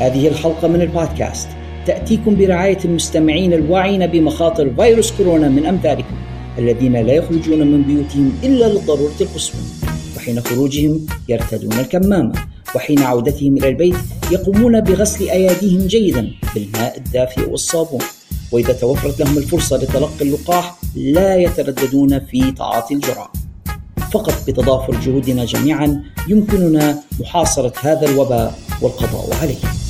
هذه الحلقة من البودكاست. تأتيكم برعاية المستمعين الواعين بمخاطر فيروس كورونا من أمثالكم الذين لا يخرجون من بيوتهم إلا للضرورة القصوى وحين خروجهم يرتدون الكمامة وحين عودتهم إلى البيت يقومون بغسل أيديهم جيدا بالماء الدافئ والصابون. وإذا توفرت لهم الفرصة لتلقي اللقاح لا يترددون في تعاطي الجرعة فقط بتضافر جهودنا جميعا يمكننا محاصرة هذا الوباء والقضاء عليه.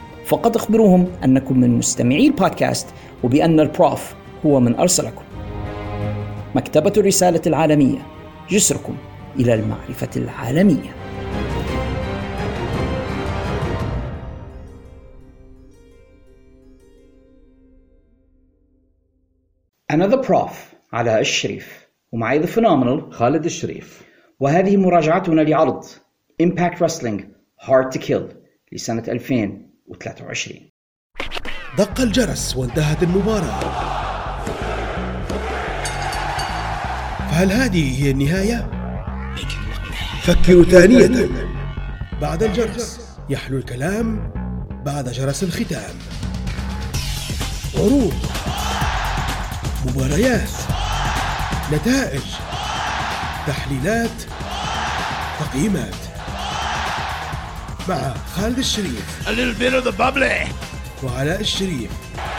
فقط اخبروهم أنكم من مستمعي البودكاست وبأن البروف هو من أرسلكم. مكتبة الرسالة العالمية جسركم إلى المعرفة العالمية. أنا The Prof علاء الشريف ومعي The Phenomenal خالد الشريف. وهذه مراجعتنا لعرض Impact Wrestling Hard to Kill لسنة 2023 دق الجرس وانتهت المباراة. فهل هذه هي النهاية؟ فكروا ثانية. بعد الجرس يحلو الكلام بعد جرس الختام. عروض. مباريات. نتائج. تحليلات. تقييمات. مع خالد الشريف A little bit of the bubbly. وعلاء الشريف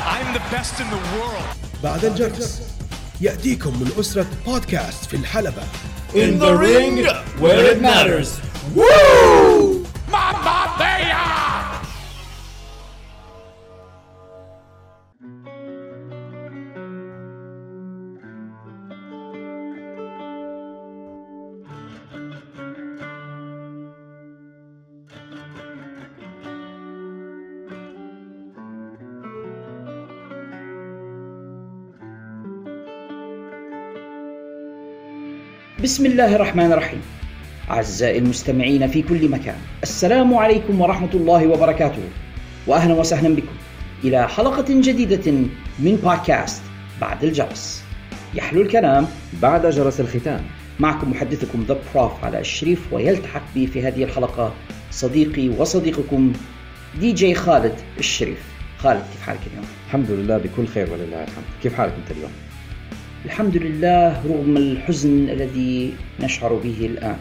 I'm the best in the world. بعد الجرس يأتيكم من أسرة بودكاست في الحلبة In the ring, where it matters. Woo! Mamma Mia! بسم الله الرحمن الرحيم. أعزائي المستمعين في كل مكان السلام عليكم ورحمة الله وبركاته. وأهلا وسهلا بكم. إلى حلقة جديدة من بودكاست بعد الجرس. يحلو الكلام بعد جرس الختام. معكم محدثكم the Prof علي الشريف ويلتحق بي في هذه الحلقة صديقي وصديقكم دي جي خالد الشريف. خالد كيف حالك اليوم؟ الحمد لله بكل خير ولله الحمد. كيف حالك أنت اليوم؟ الحمد لله رغم الحزن الذي نشعر به الآن.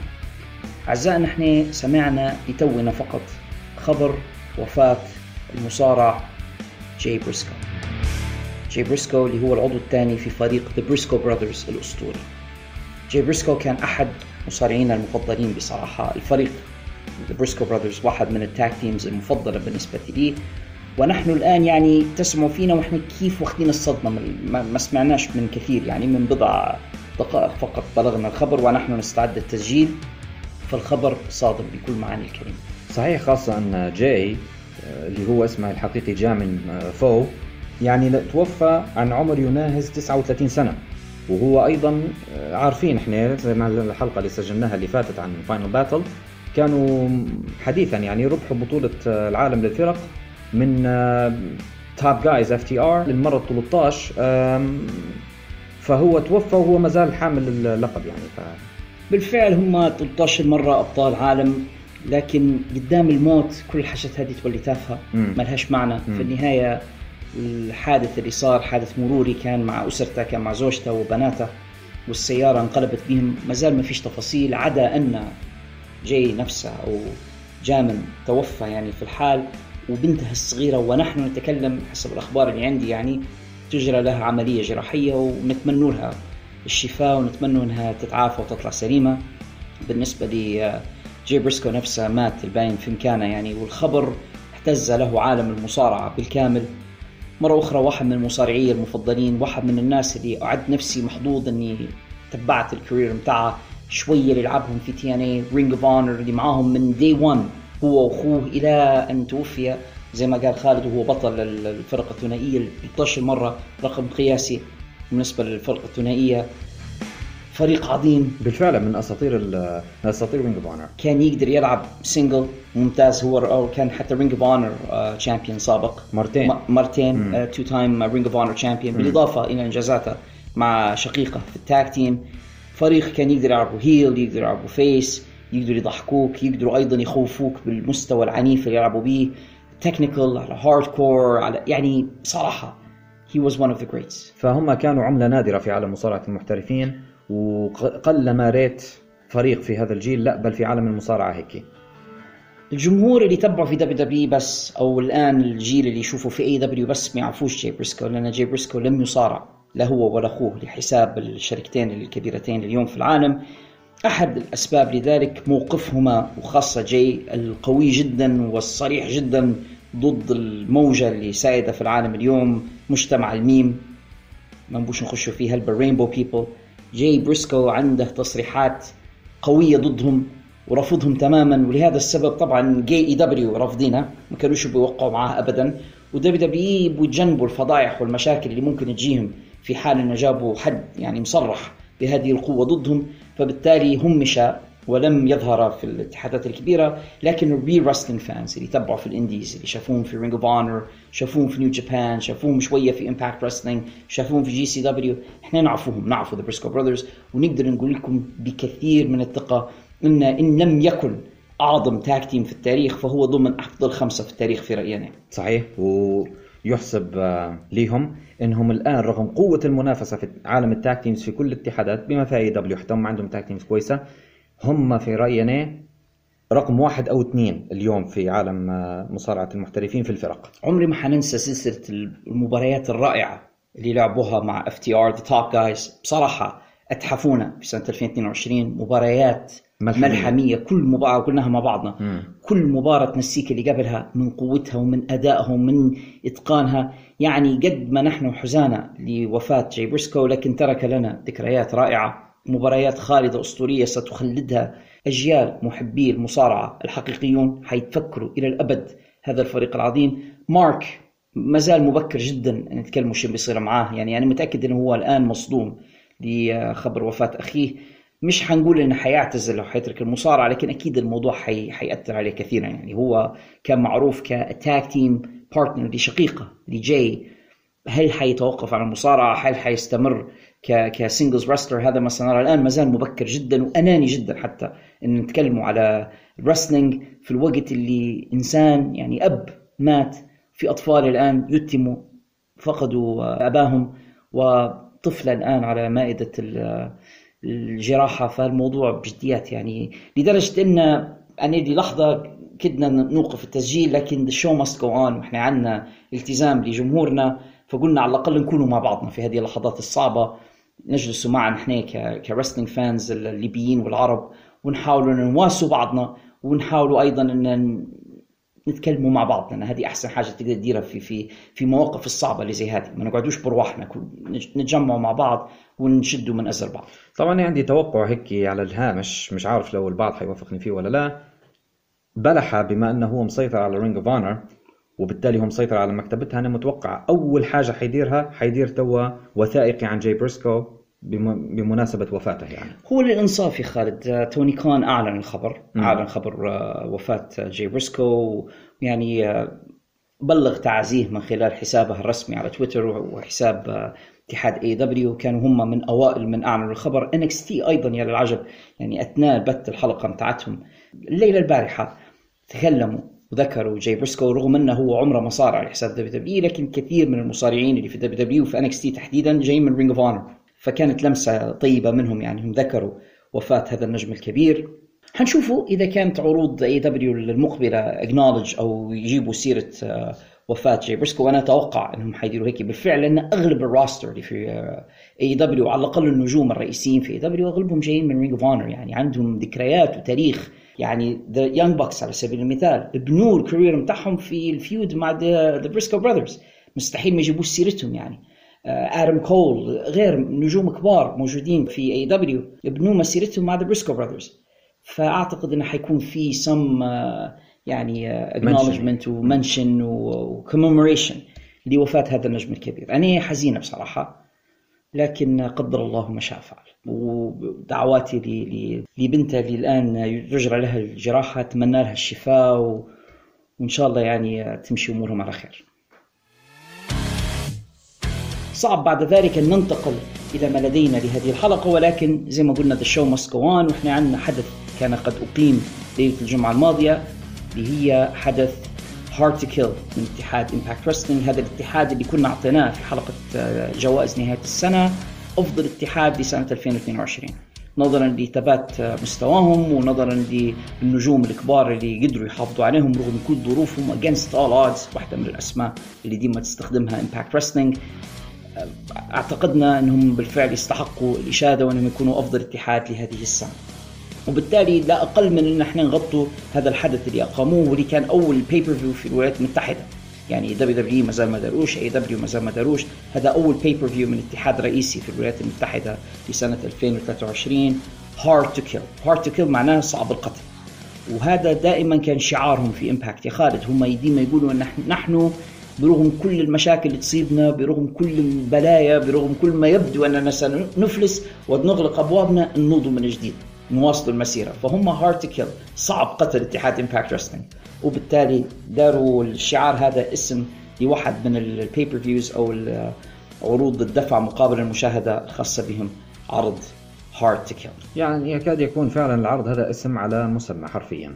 أعزائنا نحن سمعنا لتونا فقط خبر وفاة المصارع جاي بريسكو. جاي بريسكو اللي هو العضو الثاني في فريق ذا بريسكو براذرز الأسطوري. جاي بريسكو كان أحد مصارعينا المفضلين بصراحة. الفريق ذا بريسكو براذرز واحد من ال tag teams المفضلة بالنسبة لي. ونحن الآن يعني تسمعوا فينا ونحن كيف واخدين الصدمة؟ من- ما سمعناش من كثير يعني من بضع دقائق فقط بلغنا الخبر ونحن نستعد للتسجيل فالخبر صادم بكل معاني الكلمة صحيح خاصة ان جاي آه، اللي هو اسمه الحقيقي Jamin آه، Pugh يعني توفى عن عمر يناهز 39 سنة. وهو أيضا آه، عارفين إحنا زي ما الحلقة اللي سجلناها اللي فاتت عن فاينل باتل كانوا حديثا يعني ربحوا بطولة آه، العالم للفرق. من Top Guys FTR للمرة 13 آم، فهو توفى وهو ما زال حامل اللقب يعني ف... بالفعل هم 13 مرة أبطال عالم لكن قدام الموت كل الحاجات هذه تولي تافهة مم. ما لهاش معنى. في النهاية الحادث اللي صار حادث مروري كان مع أسرته كان مع زوجته وبناته والسيارة انقلبت بهم. ما زال ما فيش تفاصيل عدا أن جاي نفسه أو جامن توفى يعني في الحال. وبنتها الصغيرة ونحن نتكلم حسب الأخبار اللي عندي يعني تجرى لها عملية جراحية ونتمنى لها الشفاء ونتمنى أنها تتعافى وتطلع سليمة. بالنسبة لي جاي بريسكو نفسه مات ال باين في مكانه يعني والخبر اهتز له عالم المصارعة بالكامل. مرة أخرى واحد من المصارعين المفضلين واحد من الناس اللي أعد نفسي محظوظ أني تبعت ال career متاعه شوية اللي لعبهم في TNA Ring of Honor اللي معاهم من day one هو وأخوه إلى أن توفي. زي ما قال خالد وهو بطل الفرقة الثنائية ال 13 مرة رقم قياسي بالنسبة للفرقة الثنائية. فريق عظيم. بالفعل من أساطير من أساطير Ring of Honor كان يقدر يلعب single ممتاز. هو أو كان حتى Ring of Honor champion سابق. مرتين. مرتين two time Ring of Honor champion بالإضافة إلى إنجازاته مع شقيقه في ال tag team فريق كان يقدر يلعبوا heel يقدر يلعبوا face يقدروا يضحكوك يقدروا أيضا يخوفوك بالمستوى العنيف اللي يلعبوا به technical على hardcore على يعني صراحة he was one of the greats. فهم كانوا عملة نادرة في عالم مصارعة المحترفين وقل ما ريت فريق في هذا الجيل لا بل في عالم المصارعة هيك. الجمهور اللي تبعه في WWE بس أو الآن الجيل اللي يشوفه في AEW بس ما يعرفوش جاي بريسكو لأن جاي بريسكو لم يصارع لا هو ولا أخوه لحساب الشركتين الكبيرتين اليوم في العالم. أحد الأسباب لذلك موقفهما وخاصة جاي القوي جدا والصريح جدا ضد الموجة اللي سائده في العالم اليوم مجتمع الميم. ما نبوش نخشوا فيها بال rainbow people جاي بريسكو عنده تصريحات قوية ضدهم ورفضهم تماما ولهذا السبب طبعا AEW رافضينه. ما كانوش بيوقعوا معاه ابدا. و WWE بيتجنبوا الفضايح والمشاكل اللي ممكن تجيهم في حال إنه جابوا حد يعني مصرح بهذه القوة ضدهم. فبالتالي همش ولم يظهر في الاتحادات الكبيرة لكن ال real wrestling fans اللي تبعوا في ال indies اللي شافوهم في Ring of Honor شافوهم في New Japan شافوهم شوية في Impact Wrestling شافوهم في GCW إحنا نعرفوهم نعرفوا The Briscoe Brothers ونقدر نقول لكم بكثير من الثقة إن إن لم يكن أعظم tag team في التاريخ فهو ضمن أفضل خمسة في التاريخ في رأينا. صحيح. ويحسب آه، ليهم إنهم الآن رغم قوة المنافسة في عالم ال tag teams في كل الاتحادات بما فيها AEW حتى هم عندهم tag teams كويسة هم في راينا رقم واحد أو اثنين اليوم في عالم آه، مصارعة المحترفين في الفرق. عمري ما حننسى سلسلة المباريات الرائعة اللي لعبوها مع FTR the Top Guys بصراحة أتحفونا في سنة 2022 مباريات ملحمية. ملحمية. كل مباراة قلناها مع بعضنا. مم. كل مباراة تنسيك اللي قبلها من قوتها ومن أدائها ومن إتقانها. يعني قد ما نحن حزانة لوفاة جاي بريسكو لكن ترك لنا ذكريات رائعة مباريات خالدة أسطورية ستخلدها أجيال محبي المصارعه الحقيقيون حيتفكروا إلى الأبد. هذا الفريق العظيم. مارك ما زال مبكر جدا نتكلموا شو بيصير معاه. يعني أنا متأكد إنه هو الآن مصدوم. لخبر وفاة أخيه. مش حنقول انه حيعتزل أو حيترك المصارعة لكن أكيد الموضوع حي... حيأثر عليه كثيرا. يعني هو كان معروف ك tag team partner لشقيقه لجاي. هل حيتوقف عن المصارعة؟ هل حيستمر ك ك singles wrestler؟ هذا ما سنرى الآن. ما زال مبكر جدا وأناني جدا حتى إن نتكلموا على ال wrestling في الوقت اللي إنسان يعني أب مات في أطفال الآن يتموا فقدوا أباهم. وطفله الآن على مائدة ال- الجراحة فالموضوع بجديات يعني. لدرجة إن أنا للحظه كدنا نوقف التسجيل لكن the show must go on. وإحنا عندنا التزام لجمهورنا فقلنا على الأقل نكونوا مع بعضنا في هذه اللحظات الصعبة. نجلس معا نحن كرستنج فانز الليبيين والعرب ونحاولوا نواسوا بعضنا ونحاولوا أيضا إن نتكلموا مع بعض لأن هذه أحسن حاجة تقدر تديرها في في في مواقف الصعبة اللي زي هذه. ما نقعدوش برواحنا نتجمعوا مع بعض ونشدوا من أزر بعض. طبعا عندي توقع هيك على الهامش مش عارف لو البعض حيوافقني فيه ولا لا. بلحة بما أنه هو مسيطر على Ring of Honor وبالتالي هو مسيطر على مكتبتها. أنا متوقع أول حاجة حيديرها حيدير توا وثائقي عن جاي بريسكو بم- بمناسبة وفاته يعني. هو للانصاف يا خالد. آه، توني كان أعلن الخبر. مم. أعلن خبر آه، وفاة آه، جاي بريسكو. يعني آه، بلغ تعزيه من خلال حسابه الرسمي على تويتر وحساب اتحاد AEW كانوا هم من أوائل من اعلنوا الخبر. NXT أيضا يا للعجب. يعني أثناء بث الحلقة بتاعتهم الليلة البارحة تكلموا وذكروا جاي بريسكو رغم إنه هو عمره ما صارع لحساب WWE لكن كثير من المصارعين اللي في دبليو دبليو وفي انكس تي تحديدا جايين من Ring of Honor فكانت لمسة طيبة منهم يعني هم ذكروا وفاة هذا النجم الكبير. حنشوفوا إذا كانت عروض اي دبليو المقبله اكنولج أو يجيبوا سيرة آه، وفاة جاي بريسكو وأنا أتوقع إنهم حيديروا هيك بالفعل لأن أغلب ال roster اللي في AEW على الأقل النجوم الرئيسيين في AEW أغلبهم جايين من Ring of Honor يعني عندهم ذكريات وتاريخ. يعني The Young Bucks على سبيل المثال بنوا ال career بتاعهم في ال feud مع The Briscoe Brothers مستحيل ما يجيبوش سيرتهم يعني. آدم كول غير نجوم كبار موجودين في AEW بنوا مسيرتهم مع The Briscoe Brothers فأعتقد إنه حيكون في سم يعني acknowledgment و mention و commemoration لوفاة هذا النجم الكبير أنا حزينة بصراحة لكن قدر الله ما شاء فعل ودعواتي لبنتها اللي الآن يجرى لها الجراحة أتمنى لها الشفاء. وإن شاء الله يعني تمشي أمورهم على خير. صعب بعد ذلك أن ننتقل إلى ما لدينا لهذه الحلقة ولكن زي ما قلنا the show must وإحنا عندنا حدث كان قد أقيم ليلة الجمعة الماضية اللي هي حدث Hard to Kill من اتحاد Impact Wrestling هذا الاتحاد اللي كنا أعطيناه في حلقة آه، جوائز نهاية السنة أفضل اتحاد لسنة 2022 نظرا لثبات آه، مستواهم ونظرا للنجوم الكبار اللي قدروا يحافظوا عليهم رغم كل ظروفهم against all odds واحدة من الأسماء اللي ديما تستخدمها Impact Wrestling أعتقدنا أنهم بالفعل يستحقوا الإشادة وأنهم يكونوا أفضل اتحاد لهذه السنة. وبالتالي لا أقل من أن إحنا نغطوا هذا الحدث اللي أقاموه واللي كان أول pay-per-view في الولايات المتحدة. يعني WWE ما زال ما داروش AEW ما زال ما داروش. هذا أول pay-per-view من اتحاد رئيسي في الولايات المتحدة في سنة 2023 Hard to Kill Hard to Kill معناها صعب القتل. وهذا دائما كان شعارهم في Impact يا خالد هم ديما يقولوا إن نحن برغم كل المشاكل اللي تصيبنا برغم كل البلايا برغم كل ما يبدو أننا سنفلس ونغلق أبوابنا ننوض من جديد نواصل المسيرة. فهم hard to kill صعب قتل اتحاد Impact Wrestling وبالتالي داروا الشعار هذا اسم لواحد من ال pay-per-views أو عروض الدفع مقابل المشاهدة الخاصة بهم عرض Hard to Kill. يعني يكاد يكون فعلا العرض هذا اسم على مسمى حرفيا.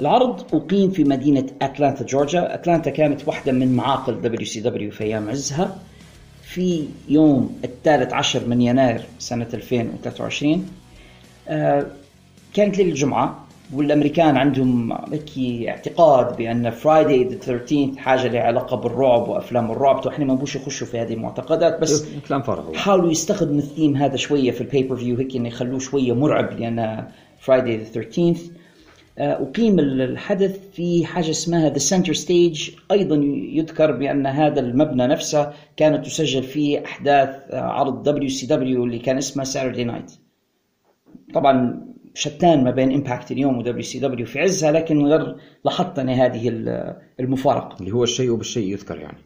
العرض أقيم في مدينة أتلانتا جورجيا. أتلانتا كانت واحدة من معاقل WCW في أيام عزها. في يوم الثالث عشر من يناير سنة 2023 آه، كانت ليلة الجمعة والأمريكان عندهم هيك اعتقاد بأن Friday the 13 حاجة لها علاقة بالرعب وأفلام الرعب. وإحنا ما نبوش يخشوا في هذه المعتقدات بس كلام فارغ حاولوا يستخدموا الثيم هذا شوية في ال pay-per-view هيك إنه يخلوه شوية مرعب لأن Friday the 13 أقيم الحدث في حاجة اسمها The Center Stage أيضا يذكر بأن هذا المبنى نفسه كانت تسجل فيه أحداث آه، عرض WCW اللي كان اسمه Saturday Night طبعا شتان ما بين Impact اليوم و WCW في عزها لكن غير لاحظت أنا هذه المفارقة. اللي هو الشيء بالشيء يذكر يعني.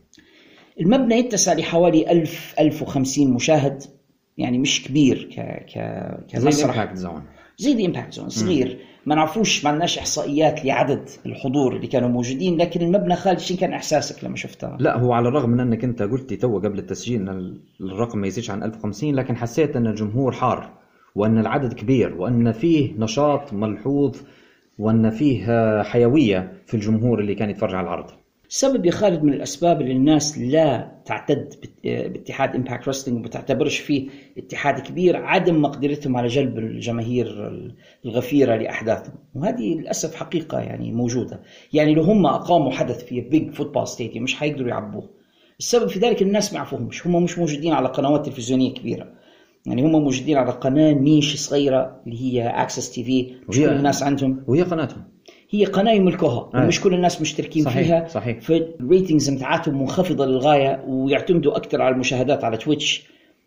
المبنى يتسع لحوالي 1000 1050 مشاهد يعني مش كبير ك ك كمسرح. زي زي the Impact Zone صغير. ما نعرفوش ما عندناش إحصائيات لعدد الحضور اللي كانوا موجودين لكن المبنى خالد شو كان إحساسك لما شفتها؟ لا هو على الرغم من أنك أنت قلت تو قبل التسجيل إن الرقم ما يزيدش عن 1050 لكن حسيت أن الجمهور حار وأن العدد كبير وأن فيه نشاط ملحوظ وأن فيه حيوية في الجمهور اللي كان يتفرج على العرض. سبب يا خالد من الأسباب اللي الناس لا تعتد باتحاد Impact Wrestling وما تعتبرش فيه اتحاد كبير عدم مقدرتهم على جلب الجماهير الغفيرة لأحداثهم. وهذه للأسف حقيقة يعني موجودة. يعني لو هم أقاموا حدث في big football stadium مش حيقدروا يعبوه. السبب في ذلك الناس ما يعرفوهمش. هم مش موجودين على قنوات تلفزيونية كبيرة. يعني هم موجودين على قناة niche صغيرة اللي هي AXS TV مش كل الناس عندهم. وهي قناتهم. هي قناه يملكوها آه. ومش كل الناس مشتركين صحيح. فيها. صحيح. فال ratings بتاعتهم منخفضة للغاية ويعتمدوا أكثر على المشاهدات على Twitch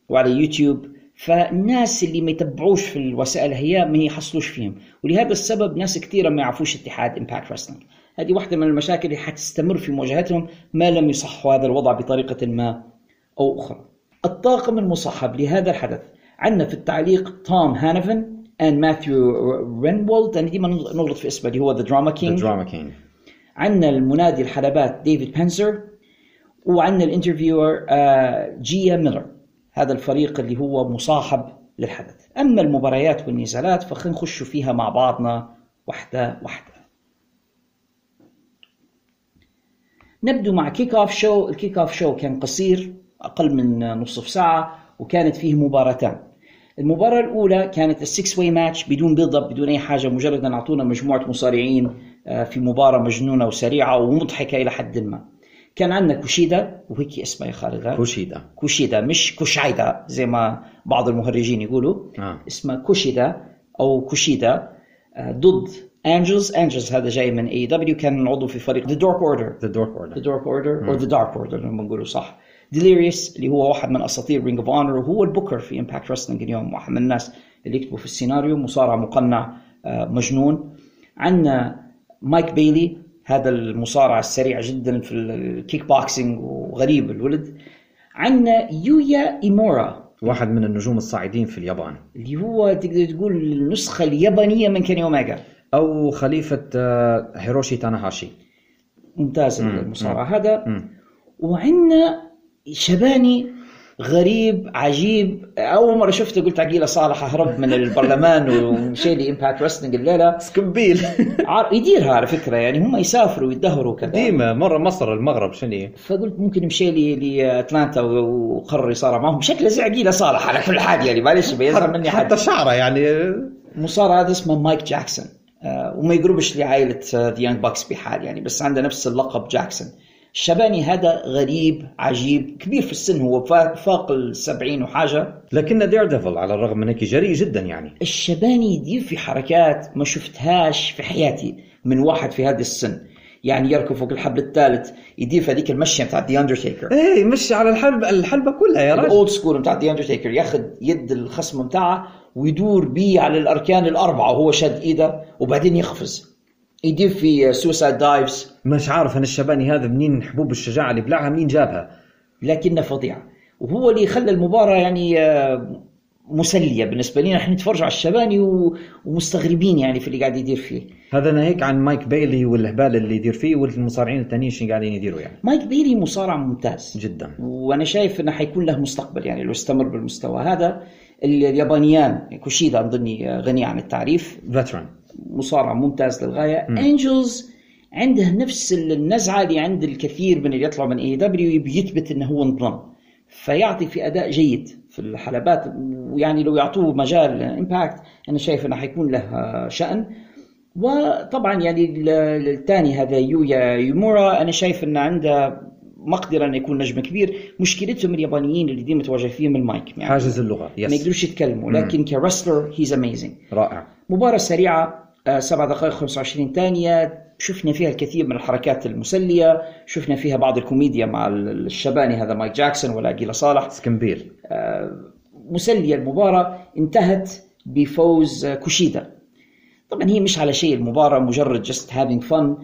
وعلى يوتيوب فالناس اللي ما يتبعوش في الوسائل هي ما يحصلوش فيهم. ولهذا السبب ناس كثيرة ما يعرفوش اتحاد Impact Wrestling هذه واحدة من المشاكل اللي حتستمر في مواجهتهم ما لم يصحوا هذا الوضع بطريقة ما أو أخرى. الطاقم المصاحب لهذا الحدث عندنا في التعليق توم هانيفان and ماثيو ريوولد أنا ديما نغلط في اسمه اللي هو The Drama King The Drama King عندنا المنادي الحلبات ديفيد بينزر وعندنا ال interviewer آه، جيا ميلر هذا الفريق اللي هو مصاحب للحدث. أما المباريات والنزالات فخلينا نخش فيها مع بعضنا واحدة واحدة. نبدو مع kickoff show ال kickoff show كان قصير أقل من نصف ساعة وكانت فيه مباراتان. المباراة الأولى كانت ال six-way match بدون build up بدون أي حاجة. مجرد أن أعطونا مجموعة مصارعين آه، في مباراة مجنونة وسريعة ومضحكة إلى حد ما. كان عندنا كوشيدا وهيك اسمه يا خالد؟ كوشيدا. كوشيدا مش كوشايدا زي ما بعض المهرجين يقولوا. آه. اسمه كوشيدا أو كوشيدا آه، ضد انجلز انجلز هذا جاي من AEW كان عضو في فريق The Dark Order the Dork the Order Dark Order أو The Dark Order لما نقوله صح. ديليريوس اللي هو واحد من أساطير Ring of Honor وهو البوكر في Impact Wrestling اليوم واحد من الناس اللي يكتبوا في السيناريو. مصارع مقنع آه، مجنون. عندنا مايك بيلي هذا المصارع السريع جدا في الكيك بوكسينج وغريب الولد. عندنا يويا يومورا. واحد من النجوم الصاعدين في اليابان. اللي هو تقدر تقول النسخة اليابانية من كيني أوميجا أو خليفة آه، هيروشي تاناهاشي. ممتاز مم. المصارع هذا. وعندنا شباني غريب عجيب. أول مرة شفته قلت عقيلة صالح اهرب من البرلمان ومشي لي Impact Wrestling الليلة سكمبيل عار- يديرها على فكرة يعني هم يسافروا ويدهروا كذا. ديما مرة مصر المغرب شنو فقلت ممكن يمشي لي لاتلانتا وقرر يصارع معهم. شكله زي عقيلة صالح على كل حال يعني معلش بيزعل مني حد. حتى شعره يعني. مصارع هذا اسمه مايك جاكسون. آه، وما يقربش لعائلة The Young Bucks بحال يعني بس عنده نفس اللقب جاكسون. الشباني هذا غريب عجيب كبير في السن هو فا- فاق السبعين وحاجة. لكن daredevil على الرغم من هيك جريء جدا يعني. الشباني يدير في حركات ما شفتهاش في حياتي من واحد في هذا السن. يعني يركب فوق الحبل الثالث يدير في هذيك المشية بتاعت The Undertaker إيه مش على الحلبة الحلبة كلها يا راجل. ال old school بتاع The Undertaker ياخذ يد الخصم بتاعه ويدور بيه على الأركان الأربعة وهو شاد إيده وبعدين يقفز. يدير في suicide dives مش عارف أنا الشباني هذا منين حبوب الشجاعة اللي بلعها منين جابها؟ لكنه فظيع. وهو اللي خلى المباراة يعني آه، مسلية بالنسبة لنا إحنا نتفرج على الشباني و- ومستغربين يعني في اللي قاعد يدير فيه. هذا أنا هيك عن مايك بايلي والهبال اللي يدير فيه والمصارعين التانيين شنو قاعدين يديروا يعني. مايك بيلي مصارع ممتاز. جدا. وأنا شايف إنه حيكون له مستقبل يعني لو استمر بالمستوى هذا. اليابانيان كوشيدا أظني غني عن التعريف. فيتران مصارع ممتاز للغاية. انجلز عنده نفس النزعة اللي عند الكثير من اللي يطلعوا من AEW بيثبت إنه هو انضم. فيعطي في أداء جيد في الحلبات. ويعني لو يعطوه مجال Impact أنا شايف إنه حيكون له شأن. وطبعا يعني ال- الثاني هذا يويا يومورا أنا شايف إنه عنده مقدرة إنه يكون نجم كبير. مشكلتهم اليابانيين اللي ديما تواجه فيهم المايك. يعني حاجز اللغة ما يس يقدروش يتكلموا لكن ك wrestler he's amazing رائع. مباراة سريعة. آه، سبع دقائق 25 ثانية. شفنا فيها الكثير من الحركات المسلية. شفنا فيها بعض الكوميديا مع الشباني هذا مايك جاكسون ولا عقيلة صالح. سكمبيل مسلية المباراة. انتهت بفوز آه، كوشيدا. طبعا هي مش على شيء المباراة مجرد just having fun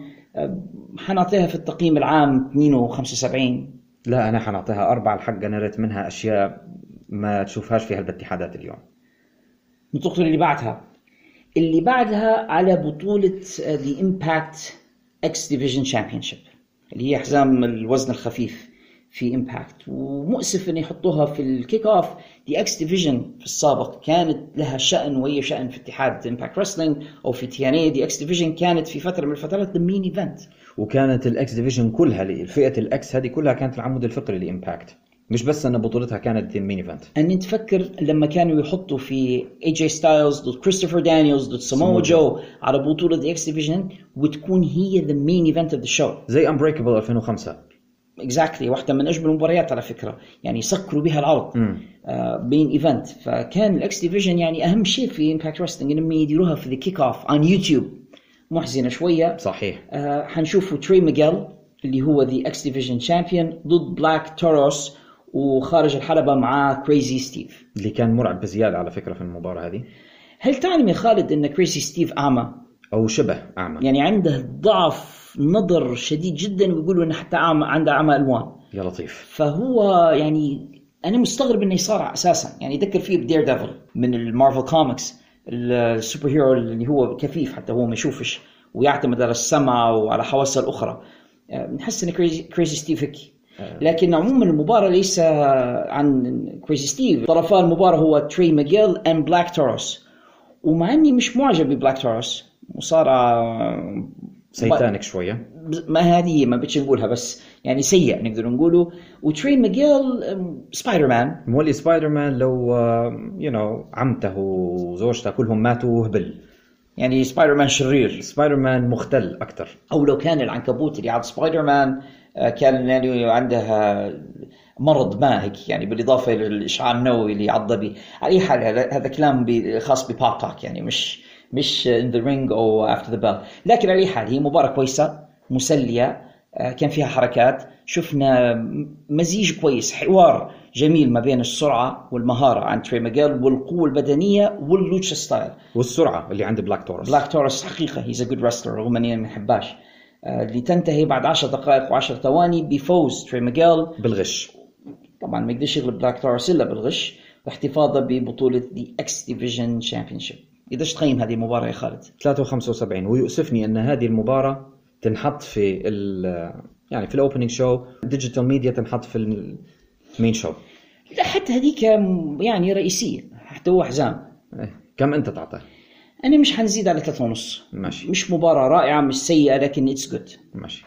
حنعطيها في التقييم العام 72 لا أنا حنعطيها أربعة. الحق أنا ريت منها أشياء ما تشوفهاش في هالاتحادات اليوم. ننتقل اللي بعدها اللي بعدها على بطولة the Impact X Division Championship اللي هي حزام الوزن الخفيف في Impact ومؤسف ان يحطوها في ال kickoff the X Division في السابق كانت لها شأن وهي شأن في اتحاد Impact Wrestling أو في TNA the X Division كانت في فترة من الفترات the main event وكانت ال X Division كلها الفئة ال X هذه كلها كانت العمود الفقري ل Impact مش بس أن بطولتها كانت ال main event اني تفكر لما كانوا يحطوا في AJ Styles ضد كريستوفر دانييلز ضد Samoa Joe على بطولة the X Division وتكون هي the main event of the show زي Unbreakable 2005 exactly واحدة من أجمل المباريات على فكرة. يعني سكروا بها العرض main event فكان ال X Division يعني أهم شيء في Impact Wrestling إنهم يديروها في the kickoff on YouTube محزنة شوية. صحيح. آه حنشوفوا تري ميغيل اللي هو the X Division champion ضد بلاك توروس وخارج الحلبة مع كريزي ستيف اللي كان مرعب بزيادة على فكرة في المباراة هذه. هل تعلم يا خالد إن كريزي ستيف أعمى؟ أو شبه أعمى. يعني عنده ضعف نظر شديد جدا ويقولوا إنه حتى عامة عنده عمى ألوان. يا لطيف. فهو يعني أنا مستغرب إنه يصارع أساسا. يعني يذكر فيه ب Daredevil من ال Marvel Comics ال superhero اللي هو كفيف حتى هو ما يشوفش ويعتمد على السمع وعلى حواسه الأخرى. آه، بنحس إن كريزي, كريزي ستيف هيك. لكن عموما المباراة ليس عن كريزي ستيف طرفا المباراة هو تري ماجيل اند بلاك توروس ومع إني مش معجب ببلاك توروس مصارعة سيتانك شوية. ما هذه ما بدش نقولها بس يعني سيء نقدر نقوله. وتري ماجيل سبايدر مان مولي سبايدر مان لو يو نو عمته وزوجته كلهم ماتوا وهبل. يعني سبايدر مان شرير. سبايدر مان مختل أكثر أو لو كان العنكبوت اللي عند سبايدر مان آه، كان يعني عندها مرض ما هيك يعني بالإضافة للاشعاع النووي اللي عض به. على أي حال هذا كلام خاص ب pub talk يعني مش مش in the ring أو After the Bell لكن على أي حال هي مباراة كويسة مسلية آه، كان فيها حركات. شفنا مزيج كويس حوار جميل ما بين السرعة والمهارة عند تري ماجيل والقوة البدنية وال lucha style. والسرعة اللي عند بلاك تورس. بلاك تورس حقيقة he's a good wrestler رغم اني ما بحبهاش آه، اللي تنتهي بعد 10 دقائق و10 ثواني بفوز تري ميجيل بالغش طبعا ما يقدرش يغلب بلاك توروس الا بالغش واحتفاظه ببطولة the X Division Championship قديش تقيم هذه المباراة يا خالد؟ 3.75 ويؤسفني أن هذه المباراة تنحط في ال يعني في ال opening show digital media تنحط في ال main show لا حتى هذيك يعني رئيسية حتى هو حزام إيه. كم أنت تعطيه؟ أنا مش حنزيد على ثلاثة ونص. ماشي. مش مباراة رائعة مش سيئة لكن it's good ماشي.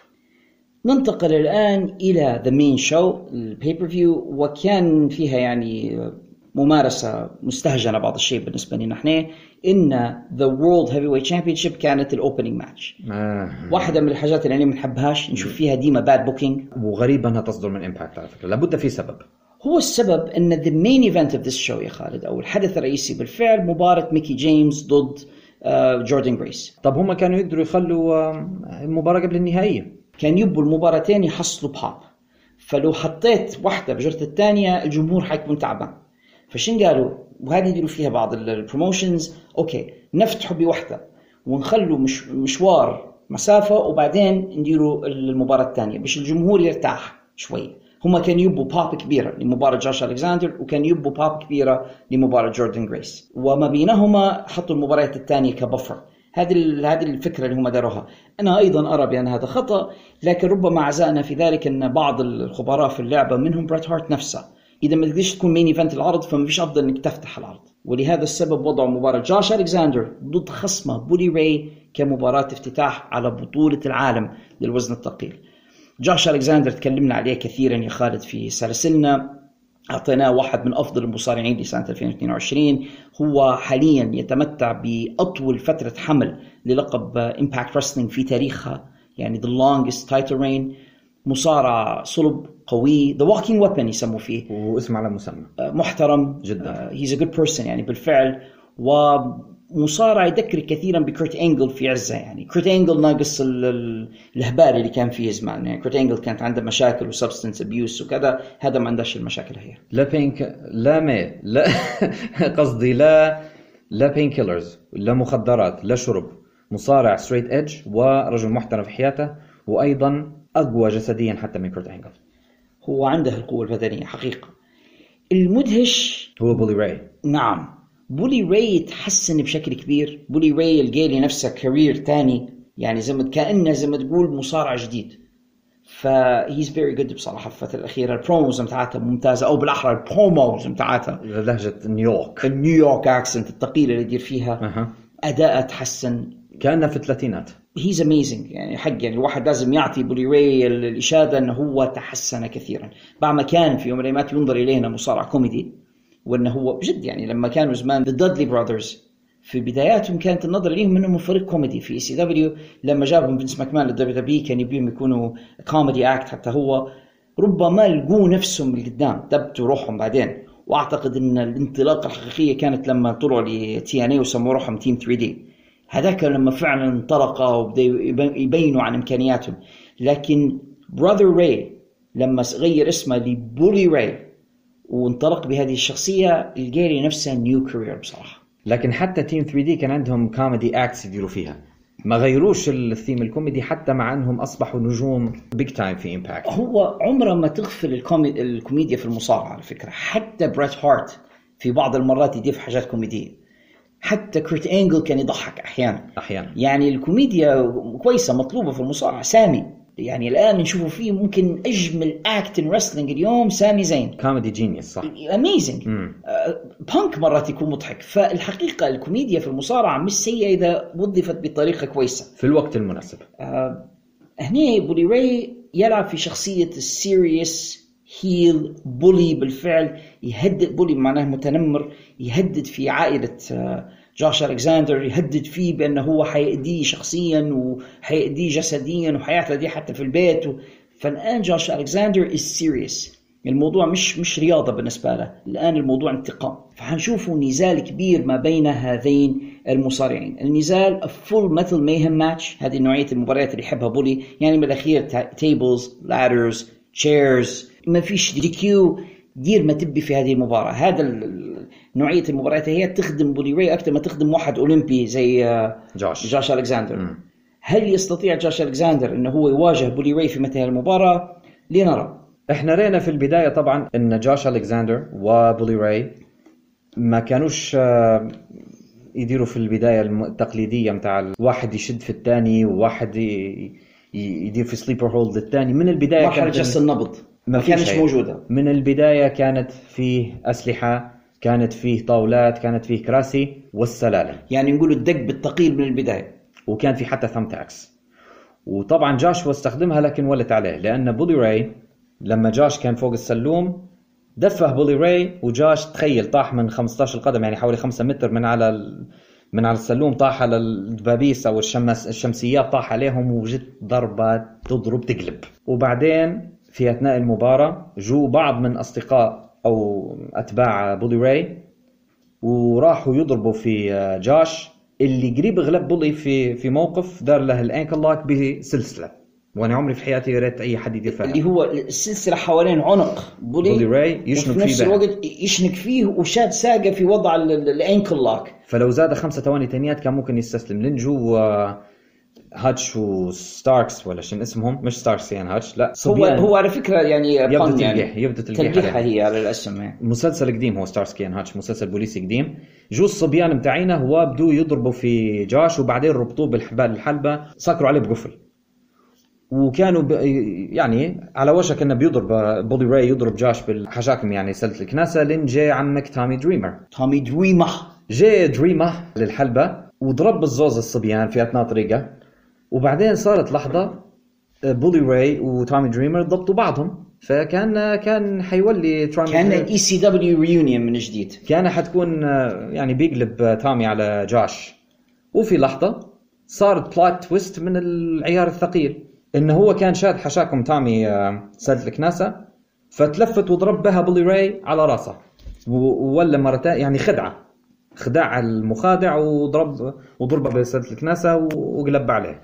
ننتقل الآن إلى the main show ال pay-per-view وكان فيها يعني ممارسة مستهجنة بعض الشيء بالنسبة لنا نحن إن the World Heavyweight Championship كانت ال opening match آه. واحدة من الحاجات اللي أنا ما بنحبهاش نشوف فيها ديما bad booking وغريب إنها تصدر من امباكت على فكرة. لابد في سبب. هو السبب أن the main event of this show يا خالد أو الحدث الرئيسي بالفعل مباراة ميكي جيمس ضد آه، جوردن جريس طب هم كانوا يقدروا يخلوا آه، المباراة قبل النهائية؟ كان يبوا المباراتين يحصلوا باب فلو حطيت واحدة بجرة الثانية الجمهور حيكون تعبان. فشن قالوا؟ وهذه يديروا فيها بعض ال- ال promotions okay نفتحوا بوحدة ونخلوا مش مشوار مسافة وبعدين نديروا المباراة الثانية باش الجمهور يرتاح شوي. هم كانوا يبوا باب كبيرة لمباراة جوش ألكساندر وكان يبوا باب كبيرة لمباراة جوردن جريس وما بينهما حطوا المباريات الثانية ك buffer هذه هذه الفكرة اللي هم داروها. أنا أيضا أرى بأن هذا خطأ لكن ربما عزاءنا في ذلك أن بعض الخبراء في اللعبة منهم بريت هارت نفسه. إذا ما تقدرش تكون main event العرض فما فيش أفضل إنك تفتح العرض. ولهذا السبب وضعوا مباراة جوش الكساندر ضد خصمه Bully Ray كمباراة افتتاح على بطولة العالم للوزن الثقيل. جوش الكساندر تكلمنا عليه كثيرا يا خالد في سلاسلنا أعطيناه واحد من أفضل المصارعين لسنة 2022 هو حاليا يتمتع بأطول فترة حمل للقب امباكت رسلينج في تاريخها يعني the longest title reign. مصارع صلب قوي the walking weapon يسموه فيه. واسم على مسمى. محترم. جداً. he's a good person يعني بالفعل. ومصارع يذكر كثيرا بكرت إنجل في عزه يعني. كرت إنجل ناقص ال- ال- الهبال اللي كان فيه زمان. يعني كرت إنجل كانت عنده مشاكل و substance abuse وكذا هذا ما عندهاش المشاكل هي. لا بينك لا مي لا قصدي لا لا painkillers لا مخدرات لا شرب. مصارع straight edge ورجل محترم في حياته وأيضا أقوى جسديا حتى من كورت إنجل. هو عنده القوة البدنية حقيقة. المدهش هو بولي راي. نعم. بولي راي تحسن بشكل كبير. بولي راي لقى نفسه career تاني. يعني زي ما كأنه زي ما تقول مصارع جديد. ف he's very good بصراحة في الفترة الأخيرة. ال promos بتاعتها ممتازة. أو بالأحرى ال promos بتاعتها لهجة نيويورك. ال New York accent الثقيلة اللي يدير فيها. أها. اداءها تحسن. كانها في الثلاثينات. he's amazing يعني حق يعني الواحد لازم يعطي بولي راي ال- الإشادة إنه هو تحسن كثيرا. بعد ما كان في يوم من الأيام ينظر اليه انه مصارع كوميدي. وأنه هو بجد يعني لما كانوا زمان ذا دادلي براذرز في بداياتهم كانت النظرة ليهم انهم فريق كوميدي. ECW لما جابهم فينس ماكمان لل WWE كان يبيهم يكونوا comedy act حتى هو. ربما لقوا نفسهم من قدام ثبتوا روحهم بعدين. وأعتقد إن الانطلاقة الحقيقية كانت لما طلعوا ل TNA وسموا روحهم Team 3D هذاك لما فعلا انطلقوا وبدأوا يب- يبينوا عن إمكانياتهم. لكن براذر راي لما غير اسمه لبولي راي وانطلق بهذه الشخصية لقى لي نفسه new career بصراحة. لكن حتى Team 3D كان عندهم comedy acts يديروا فيها. ما غيروش الثيم الكوميدي حتى مع انهم أصبحوا نجوم big time في امباكت هو عمره ما تغفل الكومي... الكوميديا في المصارعة على فكرة. حتى بريت هارت في بعض المرات يضيف حاجات كوميدية. حتى كيرت انجل كان يضحك أحيانا. أحيانا. يعني الكوميديا كويسة مطلوبة في المصارعة. سامي. يعني الآن نشوفه فيه ممكن أجمل act in wrestling اليوم سامي زين. comedy genius صح. amazing مم. بانك مرات يكون مضحك. فالحقيقة الكوميديا في المصارعة مش سيئة إذا وظفت بطريقة كويسة. في الوقت المناسب. آه، هني بولي راي يلعب في شخصية ال serious heel bully بالفعل. يهدد bully معناه متنمر يهدد في عائلة آه، جوش الكساندر يهدد فيه بأنه هو حيأذيه شخصيا وحيأذيه جسديا وحيعتدي حتى في البيت. و... فالآن جوش الكساندر is serious. الموضوع مش مش رياضة بالنسبة له، الآن الموضوع انتقام، فحنشوفوا نزال كبير ما بين هذين المصارعين، النزال Full Metal Mayhem match، هذه نوعية المباريات اللي يحبها بولي، يعني من الأخير tables, ladders, chairs, ما فيش DQ دير ما تبي في هذه المباراة، هذا نوعية المباريات هي تخدم بولي راي أكثر ما تخدم واحد أولمبي زي آه، جوش جوش الكساندر مم. هل يستطيع جوش الكساندر إنه هو يواجه بولي راي في مثل المباراه؟ لنرى إحنا ريناه في البداية طبعا إن جوش الكساندر وبولي راي ما كانوش آه، يديروا في البداية التقليدية متاع واحد يشد في الثاني وواحد يدير في sleeper hold الثاني من البداية مرحلة جس النبض ما فيش كانتش. موجودة من البداية كانت فيه أسلحة كانت فيه طاولات كانت فيه كراسي والسلالم. يعني نقول الدق بالثقيل من البداية. وكان في حتى thumbtacks وطبعا جاش استخدمها لكن ولت عليه لأن بولي راي لما جاش كان فوق السلوم دفه بولي راي وجاش تخيل طاح من 15 قدم يعني حوالي 5 متر من على ال... من على السلوم طاح على الدبابيس أو الشمس الشمسيات طاح عليهم وجت ضربة تضرب تقلب. وبعدين في أثناء المباراة جو بعض من أصدقاء أو أتباع بولي راي وراحوا يضربوا في آه، جاش. اللي قريب غلب بولي في في موقف دار له ال ankle lock بسلسله وأنا عمري في حياتي ريت أي حد يدير فيها. اللي هو السلسلة حوالين عنق بولي, بولي راي نفس فيه بها. الوقت يشنق فيه وشاد ساقة في وضع ال- ال- ال ankle lock فلو زاد خمسة ثواني تانيات كان ممكن يستسلم. لنجو آه، هاتش وستاركس ولا شنو اسمهم؟ مش ستاركس يعني هاتش. لا هو صبيان. هو على فكرة يعني يبدو pun يعني. تلقيح يبدو تلقيح تلقيحها عليه. هي على الأسم يعني. مسلسل قديم هو Starsky and Hutch مسلسل بوليسي قديم. جو الصبيان متاعينا هو بدو يضربوا في جاش وبعدين ربطوه بالحبال الحلبة سكروا عليه بقفل. وكانوا ب... يعني على وشك إنه بيضرب بولي راي يضرب جاش بالحشاكم يعني سلة الكناسة. لين جاء عمك تامي دريمر. تومي دريمر جاء دريمر للحلبة وضرب الزوز الصبيان في أثناء طريقة. وبعدين صارت لحظة بولي راي وتامي دريمر ضبطوا بعضهم. فكان كان حيولي تامي كان ال ECW reunion من جديد. كان حتكون آه، يعني بيقلب آه، تامي على جاش. وفي لحظة صارت plot twist من العيار الثقيل. انه هو كان شاد حشاكم تامي آه، سلة الكناسة فتلفت وضرب بها بولي راي على راسه. و- وولا مرتين يعني خدعة. خداع المخادع وضرب وضربه بسلة الكناسة وقلب عليه.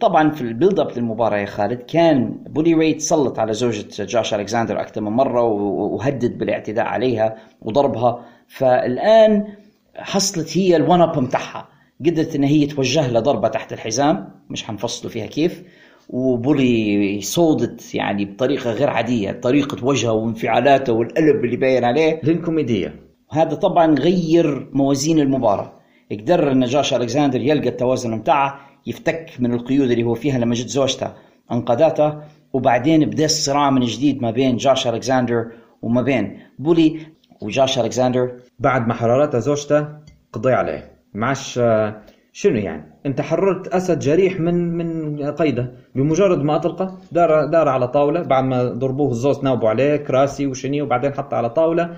طبعا في ال build up للمباراة يا خالد كان بولي راي تسلط على زوجة جاش الكساندر أكثر من مرة وهدد بالاعتداء عليها وضربها. فالآن حصلت هي ال one up بتاعها قدرت إن هي توجه لها ضربة تحت الحزام مش حنفصلوا فيها كيف. وبولي sold it يعني بطريقة غير عادية طريقة وجهه وانفعالاته والقلب اللي باين عليه. للكوميدية. وهذا طبعا غير موازين المباراة. قدر إن جاش الكساندر يلقى التوازن بتاعه يفتك من القيود اللي هو فيها لما جت زوجته انقذته وبعدين بدا الصراع من جديد ما بين جاش الكساندر وما بين بولي وجاش الكساندر بعد ما حررتها زوجته قضي عليه. معش آه، شنو يعني؟ انت حررت أسد جريح من من قيده. بمجرد ما أطلقه دار دار على طاولة. بعد ما ضربوه الزوز ناوبوا عليه كراسي وشني وبعدين حطه على طاولة.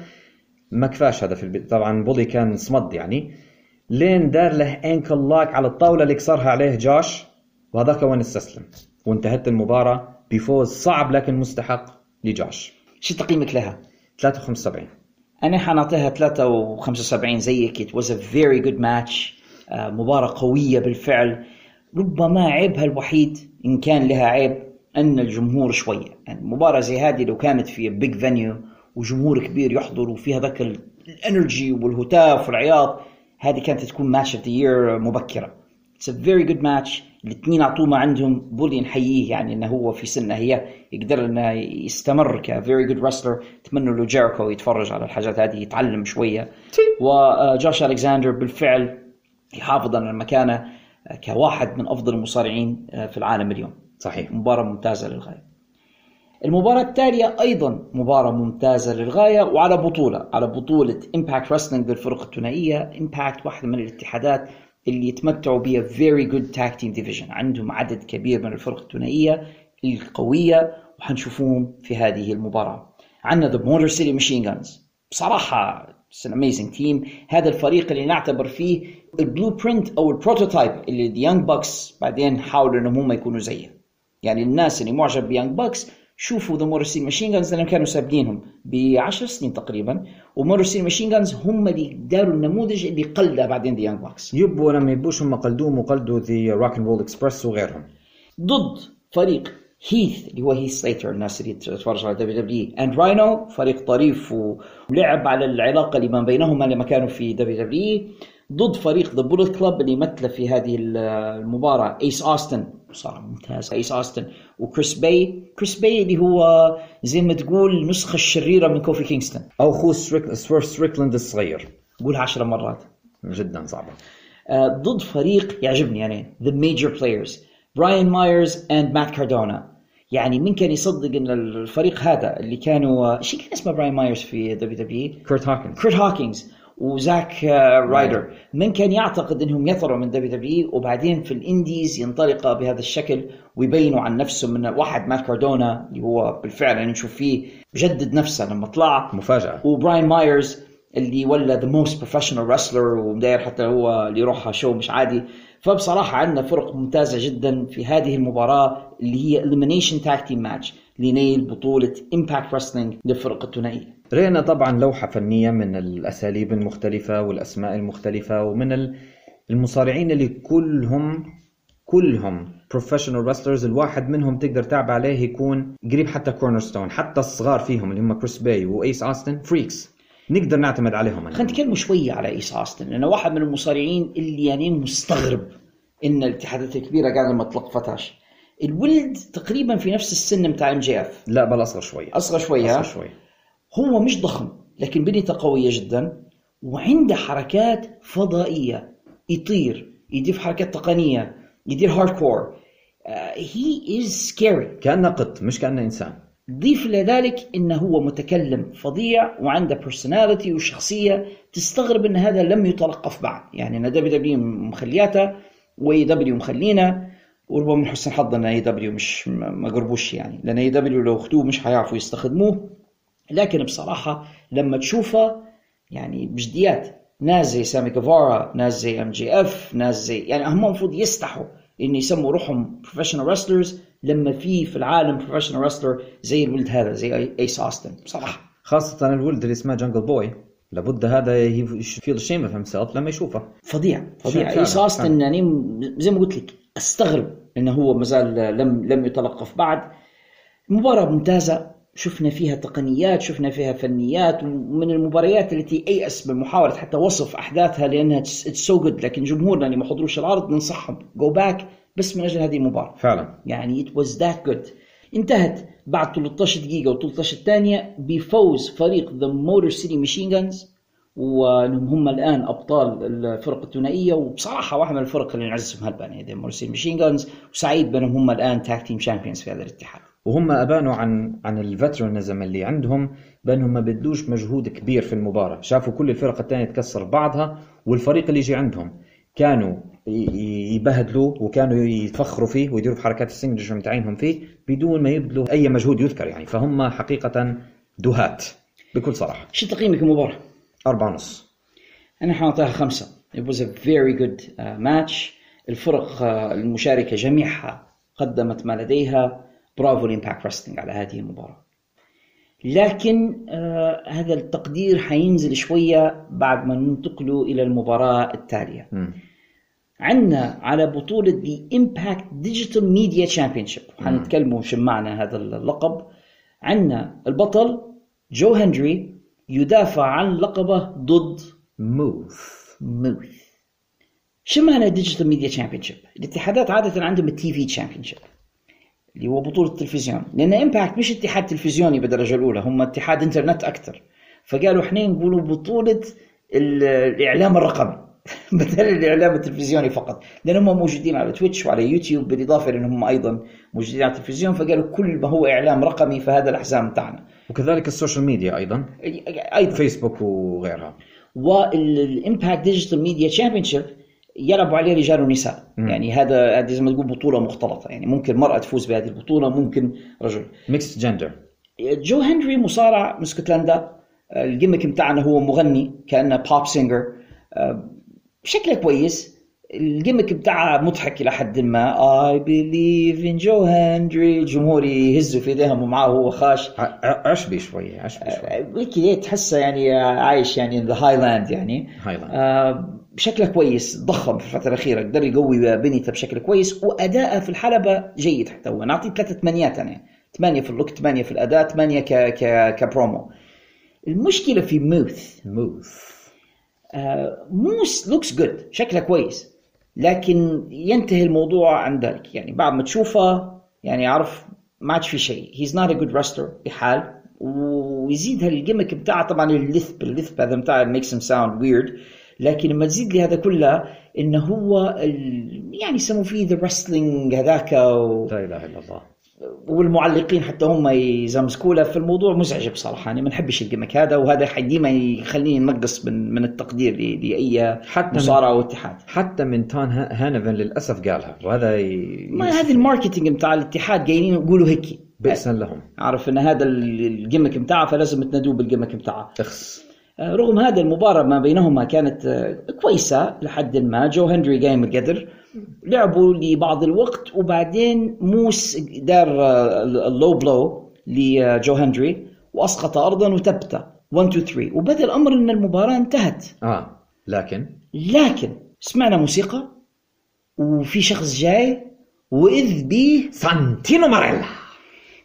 ما كفاش هذا في البيت. طبعا بولي كان صمد يعني. لين دار له انكل لاك على الطاولة اللي كسرها عليه جاش وهذاك وين استسلم. وانتهت المباراة بفوز صعب لكن مستحق لجاش شو تقييمك لها؟ 73 أنا حنعطيها 73 زيك. It was a very good match. آه، مباراة قوية بالفعل. ربما عيبها الوحيد إن كان لها عيب أن الجمهور شوية. يعني مباراة زي هذه لو كانت في بيج فانيو وجمهور كبير يحضر وفيها ذاك ال- ال energy والهتاف والعياط هذه كانت تكون match of the year مبكرة. It's a very good match. الاثنين أعطوه ما عندهم. بولي نحييه يعني إنه هو في سنه هي يقدر إنه يستمر ك very good wrestler. أتمنى له جيريكو يتفرج على الحاجات هذه يتعلم شوية. وجوش الكساندر بالفعل يحافظ على مكانه كواحد من أفضل المصارعين في العالم اليوم. صحيح. مباراة ممتازة للغاية. المباراة التالية أيضا مباراة ممتازة للغاية وعلى بطولة على بطولة Impact Wrestling للفرق الثنائية Impact واحدة من الاتحادات اللي يتمتعوا بها very good tag team division عندهم عدد كبير من الفرق الثنائية القوية وحنشوفوهم في هذه المباراة. عندنا The Motor City Machine Guns. بصراحة it's an amazing team. هذا الفريق اللي نعتبر فيه ال blueprint أو ال prototype اللي Young Bucks بعدين حاولوا إنهم هم يكونوا زيه يعني الناس اللي معجب ب Young Bucks شوفوا The Motor City Machine Guns لأنهم كانوا سابقينهم ب 10 سنين تقريبا و Motor City Machine Guns هم اللي داروا النموذج اللي قلده بعدين The Young Bucks يبوا لما يبوش هم قلدوهم وقلدوا The Rock and Roll Express وغيرهم. ضد فريق هيث اللي هو هيث سليتر الناس اللي تتفرج على WWE اند راينو فريق طريف ولعب على العلاقة اللي ما بينهما لما كانوا في دبليو دبليو ضد فريق The Bullet Club اللي يمثله في هذه المباراة. ايس اوستن صار ممتاز. ايس اوستن وكريس باي كريس باي اللي هو زي ما تقول نسخة الشريرة من كوفي كينغستون. أو ستريك... ستريكلاند الصغير. قولها عشر مرات. جدا صعبة. آه، ضد فريق يعجبني يعني The Major Players براين مايرز and مات كاردونا يعني مين كان يصدق إن الفريق هذا اللي كانوا شو كان اسمه براين مايرز في WWE كيرت هوكنز كيرت هوكينز وزاك آه، رايدر. من كان يعتقد إنهم يطلعوا من WWE وبعدين في ال indies ينطلق بهذا الشكل ويبينوا عن نفسهم من واحد مات كاردونا اللي هو بالفعل يعني نشوف فيه جدد نفسه لما طلع. مفاجأة. وبراين مايرز اللي ولا the most professional wrestler ومداير حتى هو اللي يروح شو مش عادي. فبصراحة عندنا فرق ممتازة جدا في هذه المباراة اللي هي Elimination Tag Team Match لنيل بطولة Impact Wrestling للفرق الثنائية رأينا طبعا لوحة فنية من الأساليب المختلفة والأسماء المختلفة ومن ال- المصارعين اللي كلهم كلهم professional wrestlers الواحد منهم تقدر تعب عليه يكون قريب حتى cornerstone حتى الصغار فيهم اللي هم كريس باي وأيس أوستن فريكس نقدر نعتمد عليهم. خلينا نتكلم شوية على أيس أوستن لأنه واحد من المصارعين اللي يعني مستغرب إن الاتحادات الكبيرة قاعدة ما تلقفتهاش الولد تقريبا في نفس السن بتاع MJF لا بل أصغر شوي. أصغر شوية أصغر ها؟ هو مش ضخم لكن بنيته قوية جدا وعنده حركات فضائية. يطير يضيف حركات تقنية يدير hardcore he is scary كأنه قط مش كأنه إنسان. ضيف إلى ذلك إنه هو متكلم فظيع وعنده personality وشخصية تستغرب إن هذا لم يتلقف بعد. يعني إن دبليو دبليو مخلياته واي دبليو مخلينا وربما من حسن حظ إن AEW مش ما ما قربوش يعني. لأن AEW لو أخذوه مش حيعرفوا يستخدموه. لكن بصراحة لما تشوفه يعني بجديات ناس زي سامي جيفارا ناس زي MJF ناس زي يعني هم المفروض يستحوا إن يسموا روحهم professional wrestlers لما في في العالم professional wrestler زي الولد هذا زي أيس أوستن. بصراحة. خاصة الولد اللي اسمه Jungle Boy لابد هذا ي feel shame of himself لما يشوفه. فظيع فظيع. أيس أوستن. يعني زي ما قلت لك أستغرب إنه هو مازال لم لم يتلقف بعد. مباراة ممتازة شفنا فيها تقنيات شفنا فيها فنيات ومن المباريات التي ايأس من محاولة حتى وصف أحداثها لأنها so good لكن جمهورنا اللي ما حضروش العرض ننصحهم go back بس من أجل هذه المباراة. فعلا. يعني it was that good. انتهت بعد 13 دقيقة و13 ثانية بفوز فريق The Motor City Machine Guns وانهم هم الآن أبطال الفرق الثنائية. وبصراحة واحد من الفرق اللي نعزهم هالبان Motor City Machine Guns وسعيد بأنهم هم الآن tag team champions في هذا الاتحاد. وهم أبانوا عن عن ال veteranism اللي عندهم بأنهم ما بدوش مجهود كبير في المباراة. شافوا كل الفرق الثانية تكسر بعضها والفريق اللي يجي عندهم كانوا ي- ي- يبهدلوا وكانوا يتفخروا فيه ويديروا في حركات السنجشر متاعينهم فيه بدون ما يبذلوا أي مجهود يذكر يعني. فهم حقيقة دهات بكل صراحة. شو تقييمك المباراه؟ أربعة ونص أنا حنعطيها خمسة. It was a very good uh, match. الفرق uh, المشاركة جميعها قدمت ما لديها. برافو ل Impact Wrestling على هذه المباراة. لكن آه هذا التقدير حينزل شوية بعد ما ننتقلوا إلى المباراة التالية. مم. عندنا على بطولة The Impact Digital Media Championship. حنتكلموا شو معنى هذا اللقب. عندنا البطل جو هنري يدافع عن لقبه ضد Moose Moose شو معنى Digital Media Champion؟ الاتحادات عادة عندهم ال TV champion اللي هو بطولة التلفزيون. لأن Impact مش اتحاد تلفزيوني بالدرجة الأولى هم اتحاد انترنت أكثر. فقالوا إحنا نقولوا بطولة ال- الإعلام الرقمي بدل الإعلام التلفزيوني فقط. لأن هم موجودين على تويتش وعلى يوتيوب بالإضافة لانهم أيضا موجودين على التلفزيون. فقالوا كل ما هو إعلام رقمي فهذا الحزام تاعنا وكذلك ال social media أيضا. أيضا. فيسبوك وغيرها. وال Impact Digital Media Championship يلعبوا عليه رجال ونساء. مم. يعني هذا هذه زي ما تقول بطولة مختلطة. يعني ممكن مرأة تفوز بهذه البطولة ممكن رجل. mixed gender جو هنري مصارع من اسكتلندا ال gimmick بتاعنا هو مغني كأنه pop singer شكله كويس. ال gimmick بتاعها مضحك إلى حد ما. I believe in Joe هنري الجمهور يهزوا في ايديهم ومعاه هو خاش. عشبي شوي عشبي شوي. كذا تحسه يعني عايش يعني the Highland يعني. Highland. آه بشكله كويس ضخم في الفترة الأخيرة قدر يقوي بنيته بشكل كويس وأداءه في الحلبة جيد حتى هو. نعطيه ثلاثة ثمانيات أنا. ثمانية في ال look ثمانية في الأداء ثمانية ك ك كبرومو. المشكلة في Moose Moose آه Moose looks good شكله كويس. لكن ينتهي الموضوع عند ذلك. يعني بعد ما تشوفه يعني عارف ما عادش في شيء. هيز نوت ا جود رستر بحال. ويزيد هالجيمك بتاعه طبعا اللثب اللثب هذا بتاع ميكس ام ساوند ويرد لكن لما تزيد لي هذا كله إنه هو ال... يعني يسموا فيه ذا رستلينج هذاك و... لا إله إلا الله. والمعلقين حتى هم يزمزكوا له فالموضوع مزعج بصراحة. أنا ما نحبش الجيمك هذا وهذا ديما يخليني نقص من من التقدير لأي حتى من- مصارعه واتحاد حتى من تان ها- هانفن للأسف قالها وهذا ي... ما هذه الماركتينج بتاع الاتحاد جايين يقولوا هيك بئسا لهم. عارف إن هذا ال- الجيمك بتاعه فلازم تنادوه بالجيمك بتاعه أخس. آه، رغم هذا المباراة ما بينهما كانت آه، كويسة لحد ما. جو هنري قايم القدر لعبوا لبعض الوقت وبعدين Moose دار ال low blow لجو هنري وأسقط ارضا وثبته 1 2 3 وبدأ الأمر إن المباراة انتهت. آه لكن؟ لكن سمعنا موسيقى وفي شخص جاي وإذ به سانتينو ماريلا.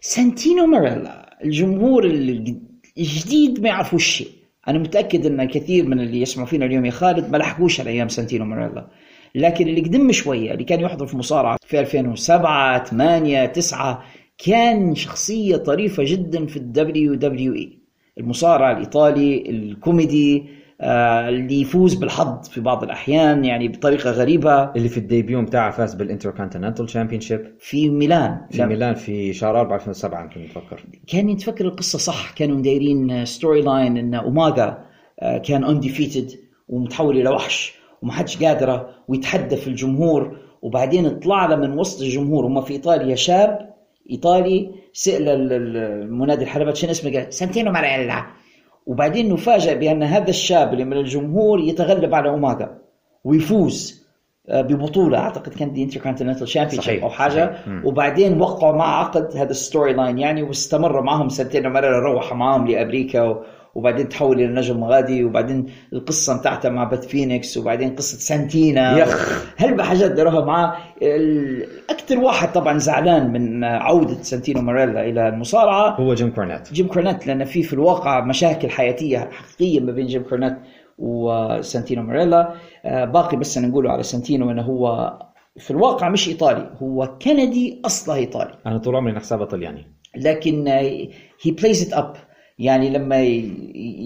سانتينو ماريلا الجمهور الج- الجديد ما يعرفوش شيء أنا متأكد إن كثير من اللي يسمعوا فينا اليوم يا خالد ما لحقوش على أيام سانتينو ماريلا. لكن اللي قدم شوية اللي كان يحضر في مصارعة في 2007 8 9 كان شخصية طريفة جدا في ال WWE. المصارع الإيطالي الكوميدي آه، اللي يفوز بالحظ في بعض الأحيان يعني بطريقة غريبة. اللي في ال debut بتاعه فاز بال Intercontinental Championship في ميلان. في ميلان في شهر 4 2007 يمكن نتفكر كان يتفكر القصة صح. كانوا دايرين storyline إن اوماجا آه، كان undefeated ومتحول إلى وحش. وما حدش قادره ويتحدى في الجمهور. وبعدين طلع له من وسط الجمهور هم في إيطاليا شاب ال- ال- المنادي الحلبات شنو اسمه؟ قال سانتينو ماريلا. وبعدين نفاجأ بأن هذا الشاب اللي من الجمهور يتغلب على اوماجا ويفوز آه، ببطولة. أعتقد كانت دي Intercontinental Champion صحيح، أو حاجة. صحيح. وبعدين وقعوا مع عقد هذا ال storyline يعني واستمر معهم سنتين مرة روح معهم لأمريكا. وبعدين تحول إلى نجم غادي وبعدين القصة بتاعته مع بيث فينيكس وبعدين قصة سانتينا. يخ. هل بحاجات داروها معاه أكثر واحد طبعا زعلان من عودة سانتينو ماريلا إلى المصارعة هو جيم كورنيت. جيم كورنيت لأن في في الواقع مشاكل حياتية حقيقية ما بين جيم كورنيت وسانتينو ماريلا آه، باقي بس نقوله على سانتينو انه هو في الواقع مش إيطالي هو كندي اصله إيطالي. أنا طول عمري نحسبه طلياني. لكن he plays it up يعني لما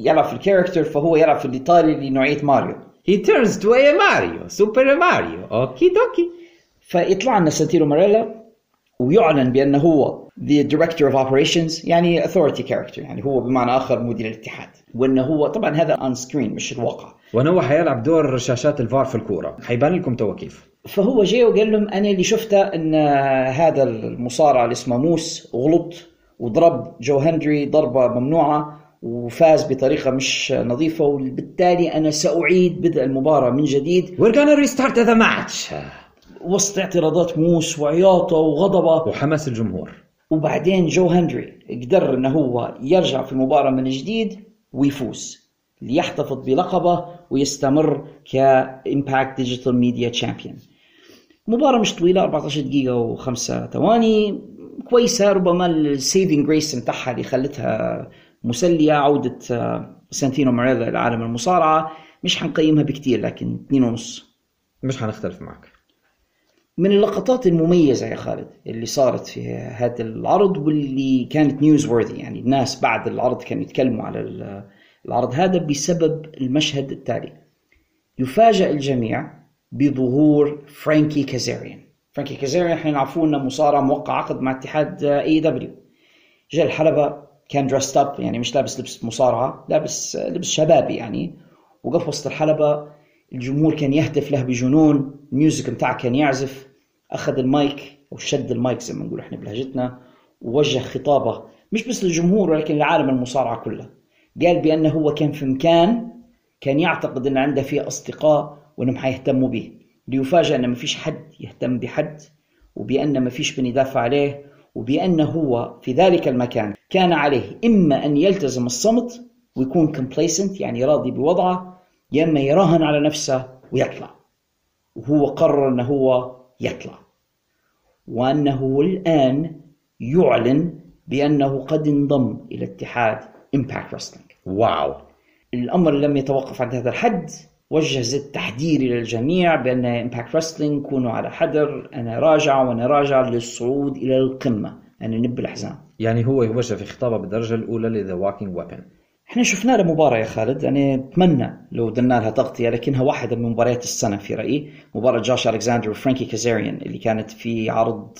يلعب في ال character فهو يلعب في الإيطالي لنوعية ماريو. He turns to a Mario, Super Mario, okie dokie فيطلع لنا سانتينو ماريلا ويعلن بأنه هو the director of operations يعني authority character يعني هو بمعنى آخر مدير الاتحاد. وأنه هو طبعا هذا on screen مش الواقع. وأنا هو حيلعب دور شاشات الفار في الكورة. حيبان لكم تو كيف. فهو جاي وقال لهم أنا اللي شفته إن هذا المصارع اللي اسمه موس غلط. وضرب جو هنري ضربة ممنوعة وفاز بطريقة مش نظيفة وبالتالي أنا سأعيد بدء المباراة من جديد. We're gonna restart the match. وسط اعتراضات موس وعياطة وغضبة. وحماس الجمهور. وبعدين جو هنري قدر إنه هو يرجع في المباراة من جديد ويفوز ليحتفظ بلقبه ويستمر ك Impact Digital Media Champion. مباراة مش طويلة 14 دقيقة وخمسة ثواني. كويسة ربما ال saving grace متاعها اللي خلتها مسلية عودة آه، سانتينو ماريلا إلى عالم المصارعة. مش حنقيمها بكتير لكن اثنين ونص. مش حنختلف معك. من اللقطات المميزة يا خالد اللي صارت في هذا العرض واللي كانت newsworthy يعني الناس بعد العرض كانوا يتكلموا على العرض هذا بسبب المشهد التالي. يفاجأ الجميع بظهور فرانكي كازاريان. فرانكي كازاريان إحنا نعرفوه انه مصارع موقع عقد مع اتحاد AEW جاء الحلبة كان dressed up يعني مش لابس لبس مصارعة لابس لبس شبابي يعني. وقف وسط الحلبة الجمهور كان يهتف له بجنون ال music بتاعه كان يعزف. أخذ المايك أو شد المايك زي ما نقول إحنا بلهجتنا ووجه خطابه مش بس للجمهور ولكن لعالم المصارعة كلها قال بأنه هو كان في مكان كان يعتقد إن عنده فيه أصدقاء وإنهم حيهتموا به. ليفاجأ ما فيش حد يهتم بحد وبأن ما فيش من يدافع عليه وبأنه هو في ذلك المكان كان عليه إما أن يلتزم الصمت ويكون complacent يعني راضي بوضعه يا إما يراهن على نفسه ويطلع. وهو قرر أنه هو يطلع. وأنه الآن يعلن بأنه قد انضم إلى اتحاد إمباكت رسلينج wow. الأمر لم يتوقف عند هذا الحد. وجه زد تحذير إلى الجميع بأن إمباكت رسلينج كونوا على حذر أنا راجع وأنا راجع للصعود إلى القمة. أنا نب الحزام يعني هو وجه في خطابة بالدرجة الأولى ل the Walking Weapon إحنا شفنا له مباراة يا خالد. أنا أتمنى لو درنا لها تغطية لكنها واحدة من مباريات السنة في رأيي. مباراة جوش الكساندر وفرانكي كازاريان اللي كانت في عرض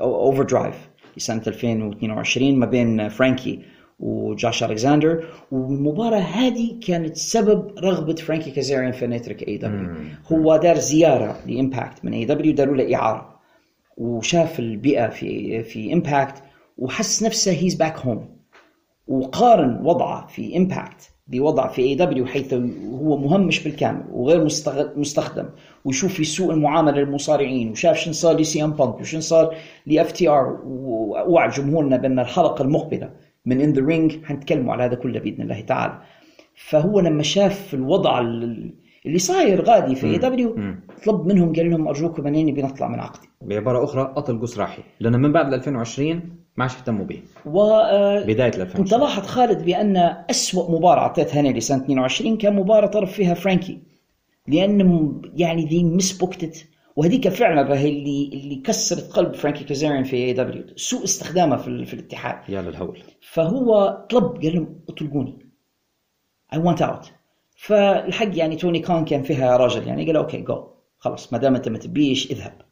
Overdrive لسنة 2022 ما بين فرانكي وجوش الكساندر والمباراة هذه كانت سبب رغبة فرانكي كازاريان في انه يترك AEW هو دار زيارة لإمباكت من AEW داروا له إعارة. وشاف البيئة في في إمباكت وحس نفسه he's back home وقارن وضعه في إمباكت بوضع في AEW حيث هو مهمش بالكامل وغير مستخدم. ويشوف في سوء المعاملة للمصارعين وشاف شن صار لسي أم بانك وشن صار ل FTR ووعد جمهورنا بأن الحلقة المقبلة من In The Ring حنتكلموا على هذا كله بإذن الله تعالى. فهو لما شاف الوضع اللي صاير غادي في AEW طلب منهم قال لهم أرجوكم أنني بنطلع من عقدي. بعبارة أخرى قتل قصراحي لأن من بعد 2020 ما عادش اهتموا به. و بداية 2020 انت لاحظ خالد بأن اسوء مباراة أعطيتها هنا لسنة 22 كان مباراة طرف فيها فرانكي. لأن يعني they misbooked it وهذيك فعلا هي اللي اللي كسرت قلب فرانكي كازاريان في AEW سوء استخدامه في, في الاتحاد. يا للهول. فهو طلب قال لهم اطلقوني. I want out فالحق يعني توني خان كان فيها راجل يعني قال okay جو خلاص ما دام أنت ما تبيش اذهب.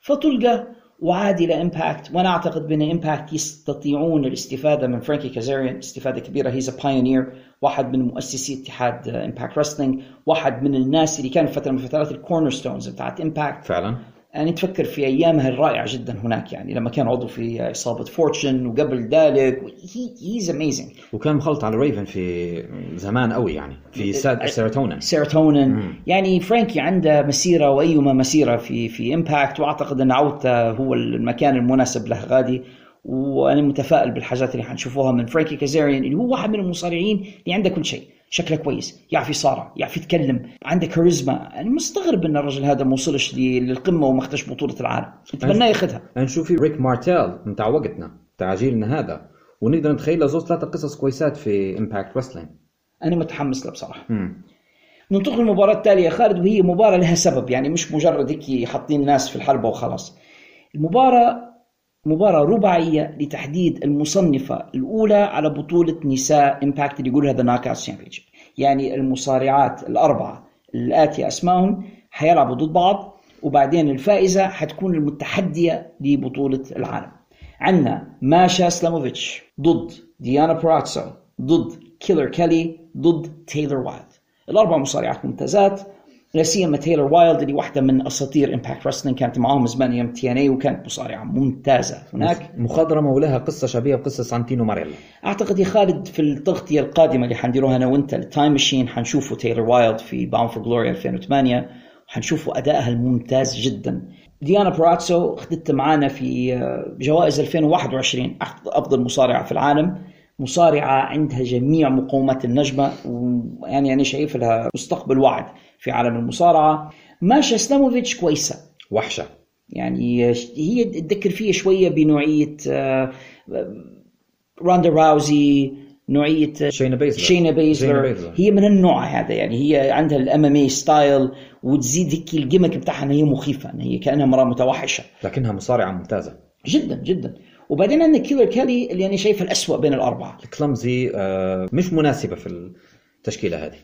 فطلقه وعاد إلى امباكت وأنا أعتقد بأن امباكت يستطيعون الاستفادة من فرانكي كازاريان استفادة كبيرة. he's a pioneer واحد من مؤسسي اتحاد امباكت رسلينج واحد من الناس اللي كان فترة من فترات ال cornerstones بتاعت امباكت فعلا. يعني تفكر في أيامها الرائعة جدا هناك يعني لما كان عضو في عصابه فورتشن وقبل ذلك he's amazing وكان مخلط على ريفن في زمان قوي يعني في سيروتونين. سيروتونين. يعني فرانكي عنده مسيرة وأيما مسيرة في في امباكت وأعتقد أن عودته هو المكان المناسب له غادي. وأنا متفائل بالحاجات اللي حنشوفوها من فرانكي كازاريان اللي هو واحد من المصارعين اللي عنده كل شيء شكله كويس يعرف يصارع يعرف يتكلم عنده كاريزما. أنا مستغرب إن الرجل هذا ما وصلش للقمة وما اخذش بطولة العالم. أتمنى ياخذها. نشوف في ريك مارتيل بتاع وقتنا بتاع جيلنا هذا. ونقدر نتخيل زوز ثلاثة قصص كويسات في امباكت رسلينج أنا متحمس له بصراحة. ننتقل للمباراة التالية خالد وهي مباراة لها سبب يعني مش مجرد هيك حاطين ناس في الحلبة وخلاص. المباراة مباراة رباعية لتحديد المصنفة الأولى على بطولة نساء Impact اللي يقولها the Knockout يعني المصارعات الأربعة الآتية أسمائهم حيلعبوا ضد بعض وبعدين الفائزة حتكون المتحدية لبطولة العالم. عندنا ماشا سلاموفيتش ضد ديانا براتسو ضد كيلر كيلي ضد تايلر وايلد الأربع مصارعات ممتازات لا سيما تايلر وايلد اللي واحدة من أساطير Impact Wrestling كانت معاهم زمان أيام TNA وكانت مصارعة ممتازة هناك. مخضرمة ولها قصة شبيهة بقصة سانتينو ماريلا. أعتقد يا خالد في التغطيه القادمة اللي حنديروها أنا وأنت ال time machine حنشوفوا تايلر وايلد في Bound for Glory 2008 وحنشوفوا أدائها الممتاز جدا. ديانا براتسو اخذتها معانا في جوائز 2021 أفضل مصارعة في العالم. مصارعة عندها جميع مقومات النجمة ويعني أنا شايف لها مستقبل واعد في عالم المصارعة ماشا سلاموفيتش كويسة. وحشة. يعني هي تذكر فيها شوية بنوعية راندا راوزي نوعية شينا بيزلر. شينا بيزلر, شينا بيزلر. هي من النوع هذا يعني هي عندها ال MMA style وتزيد هيك ال gimmick بتاعها ان هي مخيفة ان هي كأنها امراه متوحشة. لكنها مصارعة ممتازة. جدا جدا. وبعدين عندنا كيلر كيلي اللي أنا شايفه الأسوأ بين الأربعة. clumsy آه، مش مناسبة في التشكيلة هذه.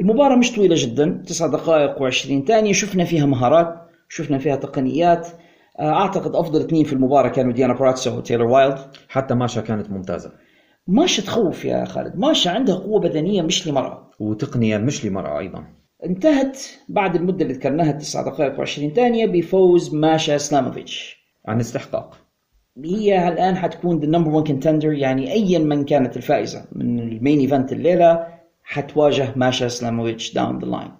المباراة مش طويلة جدا تسع دقائق و20 ثانية. شفنا فيها مهارات شفنا فيها تقنيات. آه، أعتقد أفضل اثنين في المباراة كانوا ديانا براتسو وتايلر وايلد. حتى ماشا كانت ممتازة. ماشا تخوف يا خالد. ماشا عندها قوة بدنية مش لمرأة. وتقنيا مش لمرأة أيضا. انتهت بعد المدة اللي ذكرناها تسع دقائق و20 ثانية بفوز ماشا سلاموفيتش عن استحقاق. هي الآن حتكون the number one contender يعني أيا من كانت الفائزة من ال main event الليلة. حتواجه ماشا سلاموفيتش down the line.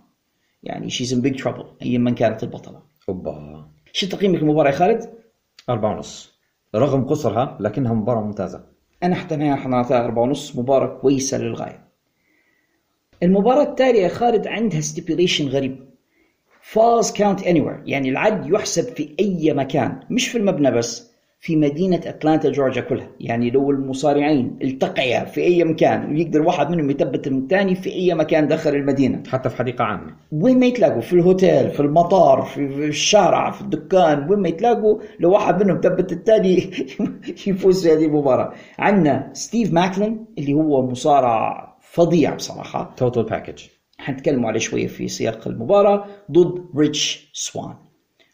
يعني she's in big trouble. أيا من كانت البطلة. اوبا شو تقييمك للمباراة يا خالد؟ أربعة ونص. رغم قصرها لكنها مباراة ممتازة. أنا حتى أنا حنعطيها أربعة ونص. مباراة كويسة للغاية. المباراة التالية يا خالد عندها stipulation غريب. Falls count anywhere. يعني العد يحسب في أي مكان. مش في المبنى بس. في مدينة أتلانتا جورجيا كلها. يعني لو المصارعين التقيا في أي مكان ويقدر واحد منهم يثبت من الثاني في أي مكان داخل المدينة. حتى في حديقة عامة. وين ما يتلاقوا في الهوتيل في المطار في الشارع في الدكان وين ما يتلاقوا لو واحد منهم ثبت الثاني يفوز في هذه المباراة. عندنا ستيف ماكلين اللي هو مصارع فظيع بصراحة. total package حنتكلموا عليه شوية في سياق المباراة ضد ريتش سوان.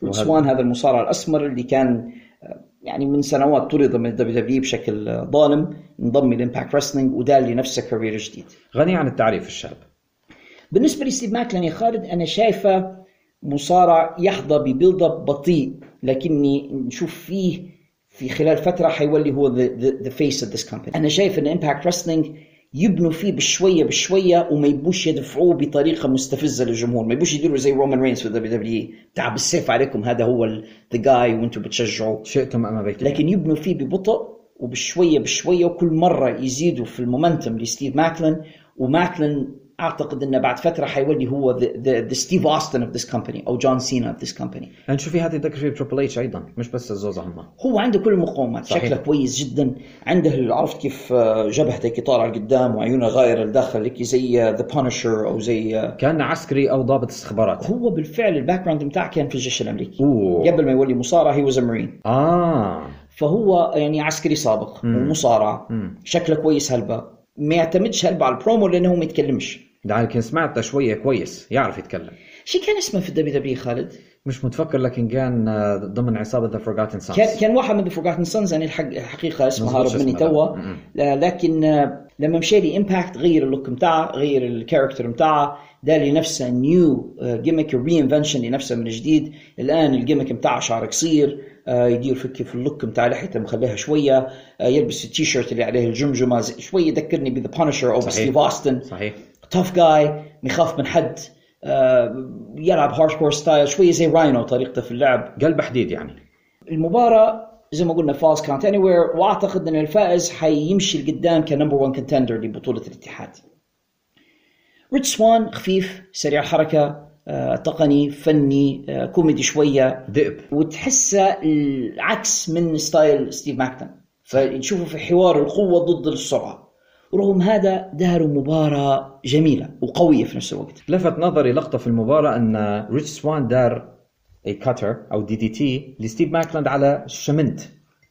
ريتش سوان هذا المصارع الأسمر اللي كان يعني من سنوات طرد من ال WWE بشكل ظالم انضم لل Impact Wrestling ودار لنفسه career جديد. غني عن التعريف الشاب بالنسبة لستيف ماكلين يا خالد أنا شايفة مصارع يحظى ب build up بطيء لكني نشوف فيه في خلال فترة حيولي هو the face of this company أنا شايف إن Impact Wrestling يبنوا فيه بشوية بشوية وما يبوش يدفعوه بطريقة مستفزة للجمهور. ما يبوش يديروا زي رومان رينز في الدبليو دبليو تعب E. بالسيف عليكم هذا هو the guy وأنتم بتشجعوا شئتم أم أبيتم. لكن يبنوا فيه ببطء وبشوية بشوية وكل مرة يزيدوا في ال momentum لستيف ماكلين وماكلين أعتقد إنه بعد فترة حيولي هو the ستيف اوستن of this company أو جون سينا of this company نشوف في هذه تذكر في تريبل اتش أيضا مش بس الزوز عمار هو عنده كل المقومات صحيح. شكله كويس جدا. عنده عرفت كيف آه، جبهته هيك طالعة لقدام وعيونه غايرة لداخل هيك زي the Punisher أو زي آه، كان عسكري أو ضابط استخبارات. هو بالفعل ال background بتاعه كان في الجيش الأمريكي. أوه. قبل ما يولي مصارع he was marine آه. فهو يعني عسكري سابق ومصارع شكله كويس هلبا. ما يعتمدش هلبا على البرومو لأنه ما يتكلمش. لكن سمعته شوية كويس يعرف يتكلم. شي كان اسمه في ال WWE خالد؟ مش متفكر لكن كان ضمن عصابة the Forgotten كان Sons كان واحد من the Forgotten Sons يعني الحق الحقيقة اسمه هارب مني توا لكن آه، لما مشى لي Impact غير ال look بتاعه غير ال character بتاعه دار لنفسه new gimmick reinvention لنفسه من جديد. الآن ال gimmick بتاعه شعر قصير آه، يدير في ال look بتاع لحيته مخليها شوية آه، يلبس التيشيرت اللي عليه الجمجمة شوية يذكرني ب the Punisher أو. بستيف اوستن صحيح. توف جاي يخاف من حد آه، يلعب hardcore style شوية زي راينو طريقته في اللعب قلب حديد يعني. المباراة زي ما قلنا falls count anywhere وأعتقد إن الفائز حيمشي لقدام ك number 1 contender لبطولة الاتحاد. ريتش سوان خفيف سريع الحركة آه، تقني فني آه، كوميدي شوية. ذئب. وتحسه العكس من style ستيف ماكلين فنشوفه في حوار القوة ضد السرعة. ورغم هذا داروا مباراة جميلة وقوية في نفس الوقت. لفت نظري لقطة في المباراة أن ريتش سوان دار a cutter أو DDT لستيف ماكلين على سمنت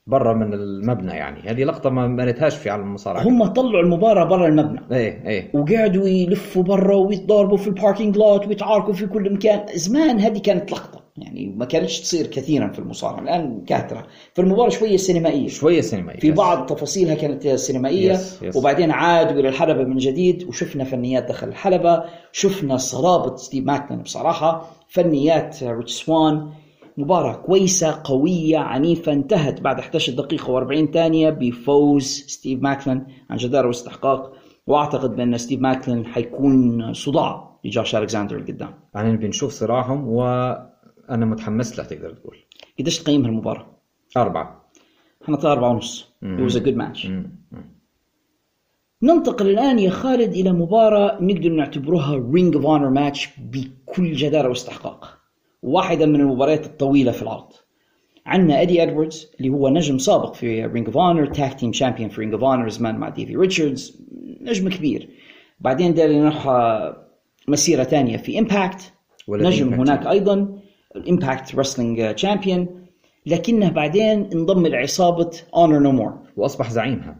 برا من المبنى يعني. هذه لقطة ما ريتهاش في عالم المصارعة. هم طلعوا المباراة برا المبنى. إيه إيه. وقعدوا يلفوا برا ويتضاربوا في ال parking lot ويتعاركوا في كل مكان. زمان هذه كانت لقطة. يعني ما كانتش تصير كثيرا في المصارعة الآن كاثرة فالمباراة شوية سينمائية شوية سينمائية. في بعض تفاصيلها كانت سينمائية. Yes, yes. وبعدين عادوا إلى الحلبة من جديد وشفنا فنيات داخل الحلبة شفنا صلابة ستيف ماكلين بصراحة فنيات ريتش سوان. مباراة كويسة قوية عنيفة انتهت بعد 11 دقيقة و40 ثانية بفوز ستيف ماكلين عن جدارة واستحقاق وأعتقد بأن ستيف ماكلين حيكون صداع لجوش الكساندر لقدام يعني بنشوف صراعهم وأنا متحمس له تقدر تقول. قديش تقيمها المباراة؟ أربعة. حنعطيها أربعة ونص. it was a good match. ننتقل الآن يا خالد إلى مباراة نقدر نعتبرها Ring of Honor match بكل جدارة واستحقاق. واحدة من المباريات الطويلة في العرض. عندنا ادي ادواردز اللي هو نجم سابق في Ring of Honor tag team champion في Ring of Honor زمان مع ديفي ريتشاردز نجم كبير. بعدين داري نروح مسيرة ثانية في Impact نجم. هناك أيضا. ال Impact Wrestling champion لكنه بعدين انضم لعصابة Honor No More وأصبح زعيمها.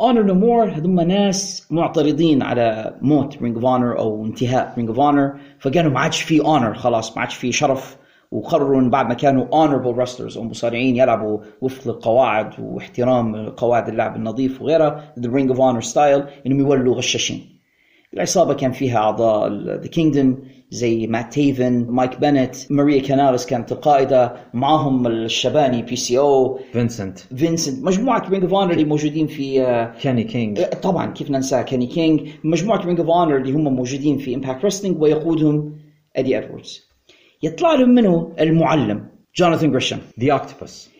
Honor No More هذم ناس معترضين على موت Ring of Honor أو انتهاء Ring of Honor فقالوا ما عادش في honor خلاص ما عادش في شرف وقرروا إن بعد ما كانوا honorable wrestlers أو مصارعين يلعبوا وفق القواعد واحترام قواعد اللعب النظيف وغيرها the Ring of Honor style إنهم يولوا غشاشين. العصابة كان فيها أعضاء The Kingdom زي مات تيفن مايك بنت ماريا كاناليس كانت القائدة. معاهم الشباني PCO فينسنت فينسنت مجموعة Ring of Honor اللي موجودين في آه، كيني كينج طبعا كيف ننساه كيني كينج مجموعة Ring of Honor اللي هم موجودين في Impact Wrestling ويقودهم ادي ادواردز يطلع لهم منه المعلم جوناثان جريشم the Octopus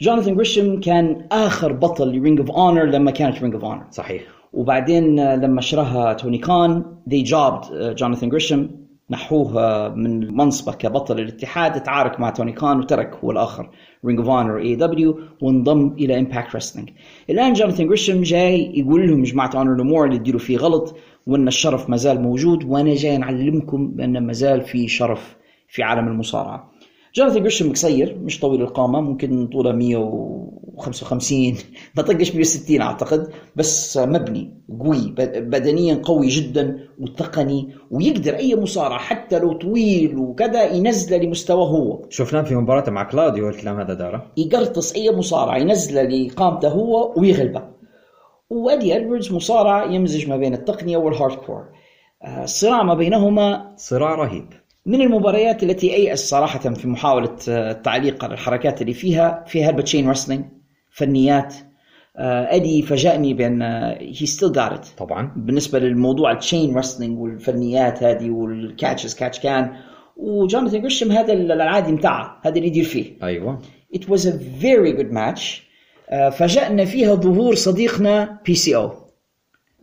جوناثان جريشم كان آخر بطل ل Ring of Honor لما كانت Ring of Honor صحيح. وبعدين آه، لما شراها توني كان they jobbed آه، جوناثان جريشم نحوه من منصبة كبطل الاتحاد تعارك مع توني كان وترك هو الآخر Ring of Honor AEW وانضم إلى Impact Wrestling الآن جوناثان جريشم جاي يقول لهم جماعة Honor No More اللي تديروا فيه غلط وإن الشرف ما زال موجود وأنا جاي نعلمكم بأن ما زال في شرف في عالم المصارعة. جوناثان جريشم قصير مش طويل القامة ممكن طوله 155 ما طقش 160 أعتقد بس مبني قوي بدنيا قوي جدا وتقني ويقدر أي مصارع حتى لو طويل وكذا ينزله لمستواه هو. شفناه في مباراة مع كلاوديو الكلام هذا دارة. يقرطس أي مصارع ينزله لقامته هو ويغلبه. وأدي إدواردز مصارع يمزج ما بين التقنية وال hardcore آه، الصراع ما بينهما صراع رهيب. من المباريات التي أيأس صراحة في محاولة آه، التعليق على الحركات اللي فيها فيها ال chain wrestling فنيات آه، أدي فاجأني بأن he still got it. طبعا. بالنسبة للموضوع ال chain wrestling والفنيات هذه وال catch as catch can وجوناثان جريشم هذا العادي متاعه هذا اللي يدير فيه. أيوه. It was a very good match. آه، فاجأنا فيها ظهور صديقنا بي سي أو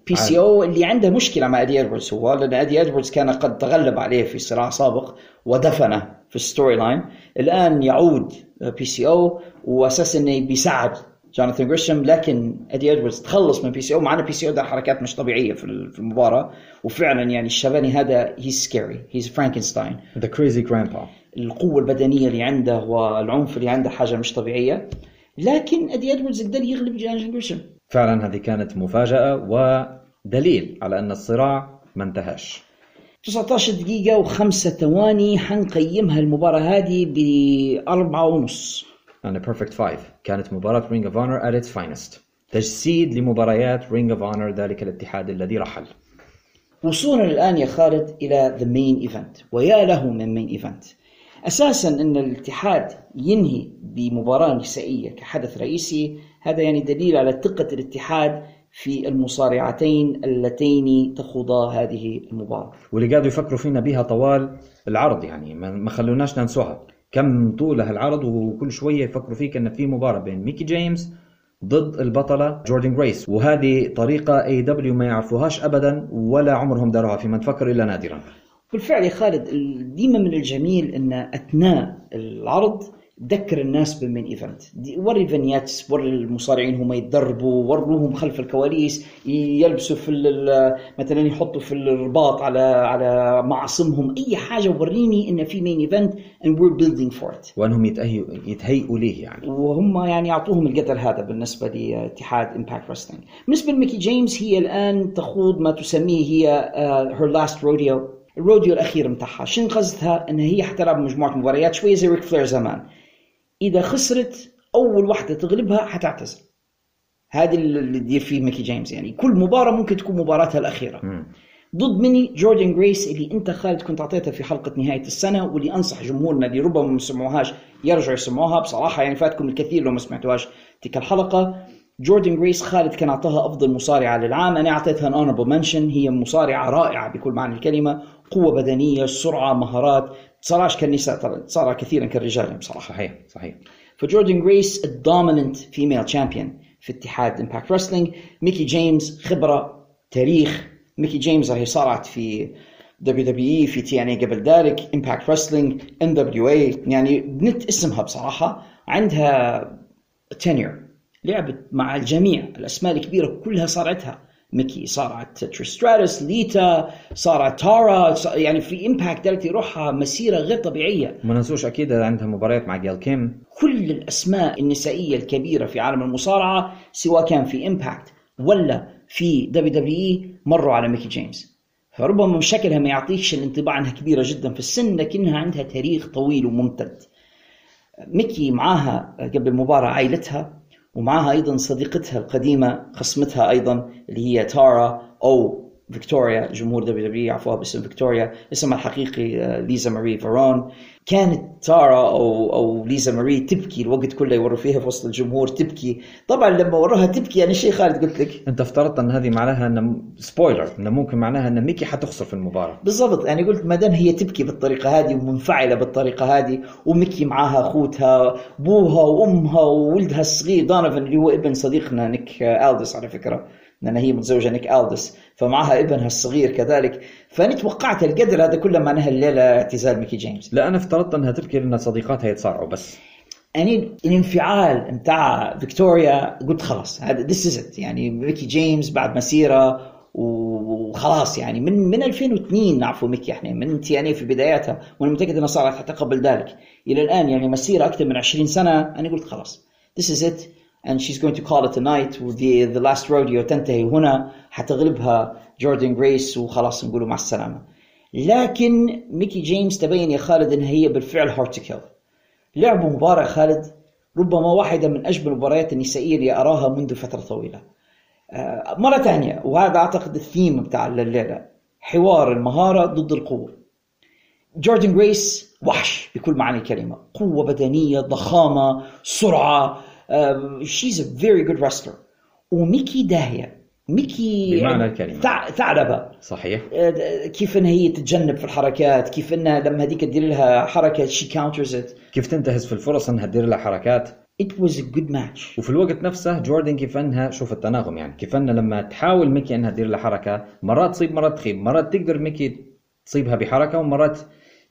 بي سي أو اللي عنده مشكلة مع ادي ادواردز هو لأن ادي ادواردز كان قد تغلب عليه في صراع سابق ودفنه في ال storyline الآن يعود PCO وأساس إنه بيساعد جوناثان جريشم لكن ادي ادواردز تخلص من بي سي أو معنا بي سي أو ده حركات مش طبيعية في المباراة. وفعلا يعني الشباني هذا he's scary he's Frankenstein the crazy grandpa القوة البدنية اللي عنده والعنف اللي عنده حاجة مش طبيعية. لكن ادي ادواردز قدر يغلب جوناثان جريشم فعلا هذه كانت مفاجأة ودليل على أن الصراع ما انتهاش. 19 دقيقة وخمسة ثواني حنقيمها المباراة هذه بأربعة ونص. أنا perfect five كانت مباراة Ring of Honor at its finest. تجسيد لمباريات Ring of Honor ذلك الاتحاد الذي رحل. وصولا الآن يا خالد إلى the main event ويا له من main event أساسا أن الاتحاد ينهي بمباراة نسائية كحدث رئيسي هذا يعني دليل على ثقة الاتحاد في المصارعتين اللتين تخوضا هذه المباراة. واللي قاعدوا يفكروا فينا بها طوال العرض يعني ما خلوناش ننسوها. كم طولها العرض وكل شوية يفكروا فيك أن في مباراة بين ميكي جيمس ضد البطلة جوردن جريس وهذه طريقة AEW ما يعرفوهاش أبدا ولا عمرهم داروها في من تفكر إلا نادرا. بالفعل يا خالد ال- ديما من الجميل إن أثناء العرض تذكر الناس بال main event. وري ال vignettes وري المصارعين هم يتدربوا وروهم خلف الكواليس يلبسوا في مثلا يحطوا في الرباط على على معصمهم. أي حاجة وريني إن في main event and we're building for it. وأنهم يتهيئوا يتهيئوا ليه يعني؟ وهم يعني يعطوهم القدر هذا بالنسبة لاتحاد Impact Wrestling بالنسبة لميكي جيمس هي الآن تخوض ما تسميه هي her last rodeo الروديو الأخير متاعها شنو قصدها؟ إن هي حتلعب مجموعة مباريات شوية زي ريك فلير زمان. إذا خسرت أول واحدة تغلبها حتعتزل. هذا اللي تدير فيه ميكي جيمس يعني. كل مباراة ممكن تكون مباراتها الأخيرة. ضد مني جوردن جريس اللي أنت خالد كنت اعطيتها في حلقة نهاية السنة واللي أنصح جمهورنا اللي ربما ما سمعوهاش يرجعوا يسمعوها. بصراحة يعني فاتكم الكثير لو ما سمعتوهاش تلك الحلقة. جوردن جريس خالد كان أعطاها أفضل مصارعة للعام. أنا أعطيتها an honorable mention هي مصارعة رائعة بكل معنى الكلمة. قوة بدنية سرعة مهارات. تصارعش كالنساء ترى تصارع كثيرا كالرجال بصراحة صحيح صحيح. فجوردن جريس ال dominant female champion في اتحاد Impact Wrestling ميكي جيمس خبرة تاريخ. ميكي جيمس هي صارعت في WWE في TNA قبل ذلك Impact Wrestling NWA يعني بنت اسمها بصراحة عندها tenure لعبت مع الجميع الأسماء الكبيرة كلها صارعتها ميكي صارعت تريش ستراتس ليتا صارعت تارا يعني في Impact دارت لروحها مسيرة غير طبيعية. ما ننسوش أكيد عندها مباريات مع جيل كيم. كل الأسماء النسائية الكبيرة في عالم المصارعة سواء كان في Impact ولا في دبليو دبليو إي مروا على ميكي جيمس. فربما شكلها ما يعطيكش الانطباع إنها كبيرة جدا في السن لكنها عندها تاريخ طويل وممتد. ميكي معاها قبل المباراة عائلتها. ومعاها أيضا صديقتها القديمة خصمتها أيضا اللي هي تارا أو فيكتوريا جمهور دبليو دبليو يعرفوها باسم فيكتوريا اسمها الحقيقي آه، ليزا ماري فارون كانت تارا أو أو ليزا ماري تبكي الوقت كله يوروا فيها في وسط الجمهور تبكي. طبعا لما وروها تبكي أنا شيء خالد قلت لك. أنت افترضت أن هذه معناها أن spoiler أن ممكن معناها أن ميكي حتخسر في المباراة. بالضبط يعني قلت ما دام هي تبكي بالطريقة هذه ومنفعلة بالطريقة هذه وميكي معاها أخوتها أبوها وأمها وولدها الصغير دونيفن اللي هو ابن صديقنا نيك ألدس على فكرة. لأن هي متزوجة نيك ألدس فمعها ابنها الصغير كذلك. فانا توقعت القدر هذا كله معناها الليلة اعتزال ميكي جيمس. لا أنا افترضت أنها تبكي لأن صديقاتها يتصارعوا بس. يعني الانفعال نتاع فيكتوريا قلت خلاص هذا this is يعني ميكي جيمس بعد مسيرة وخلاص يعني. من من 2002 نعرفه ميكي إحنا من تي إن اي في بداياتها وأنا متأكد إنها صارت حتى قبل ذلك. إلى الآن يعني مسيرة أكثر من 20 سنة أنا قلت خلاص this is it. And she's going to call it a night. وذي the last rodeo تنتهي هنا حتغلبها جوردن جريس وخلاص نقولوا مع السلامة. لكن ميكي جيمس تبين يا خالد انها هي بالفعل Hard to Kill لعبوا مباراة خالد ربما واحدة من أجمل المباريات النسائية اللي أراها منذ فترة طويلة. آه، مرة ثانية وهذا أعتقد الثيم بتاع الليلة حوار المهارة ضد القوة. جوردن جريس وحش بكل معاني الكلمة. قوة بدنية ضخامة سرعة she's a very good wrestler. وميكي داهية. ميكي بمعنى الكلمة. ثع- ثعلبة. صحيح. كيف انها هي تتجنب في الحركات كيف انها لما هذيك تدير لها حركة she counters it كيف تنتهز في الفرص إنها تدير لها حركات. It was a good match. وفي الوقت نفسه جوردن كيف إنها شوف التناغم يعني كيف إنها لما تحاول ميكي إنها تدير لها حركة مرات تصيب مرات تخيب. مرات تقدر ميكي تصيبها بحركة ومرات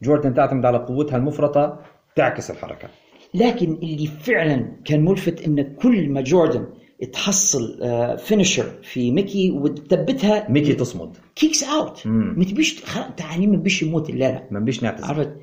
جوردن تعتمد على قوتها المفرطة تعكس الحركة. لكن اللي فعلا كان ملفت إن كل ما جوردن تحصل finisher في ميكي وتثبتها ميكي تصمد. kicks out. ما تبيش خ- تعالي ما بيش يموت. الليلة ما بيش نعتذر عرفت؟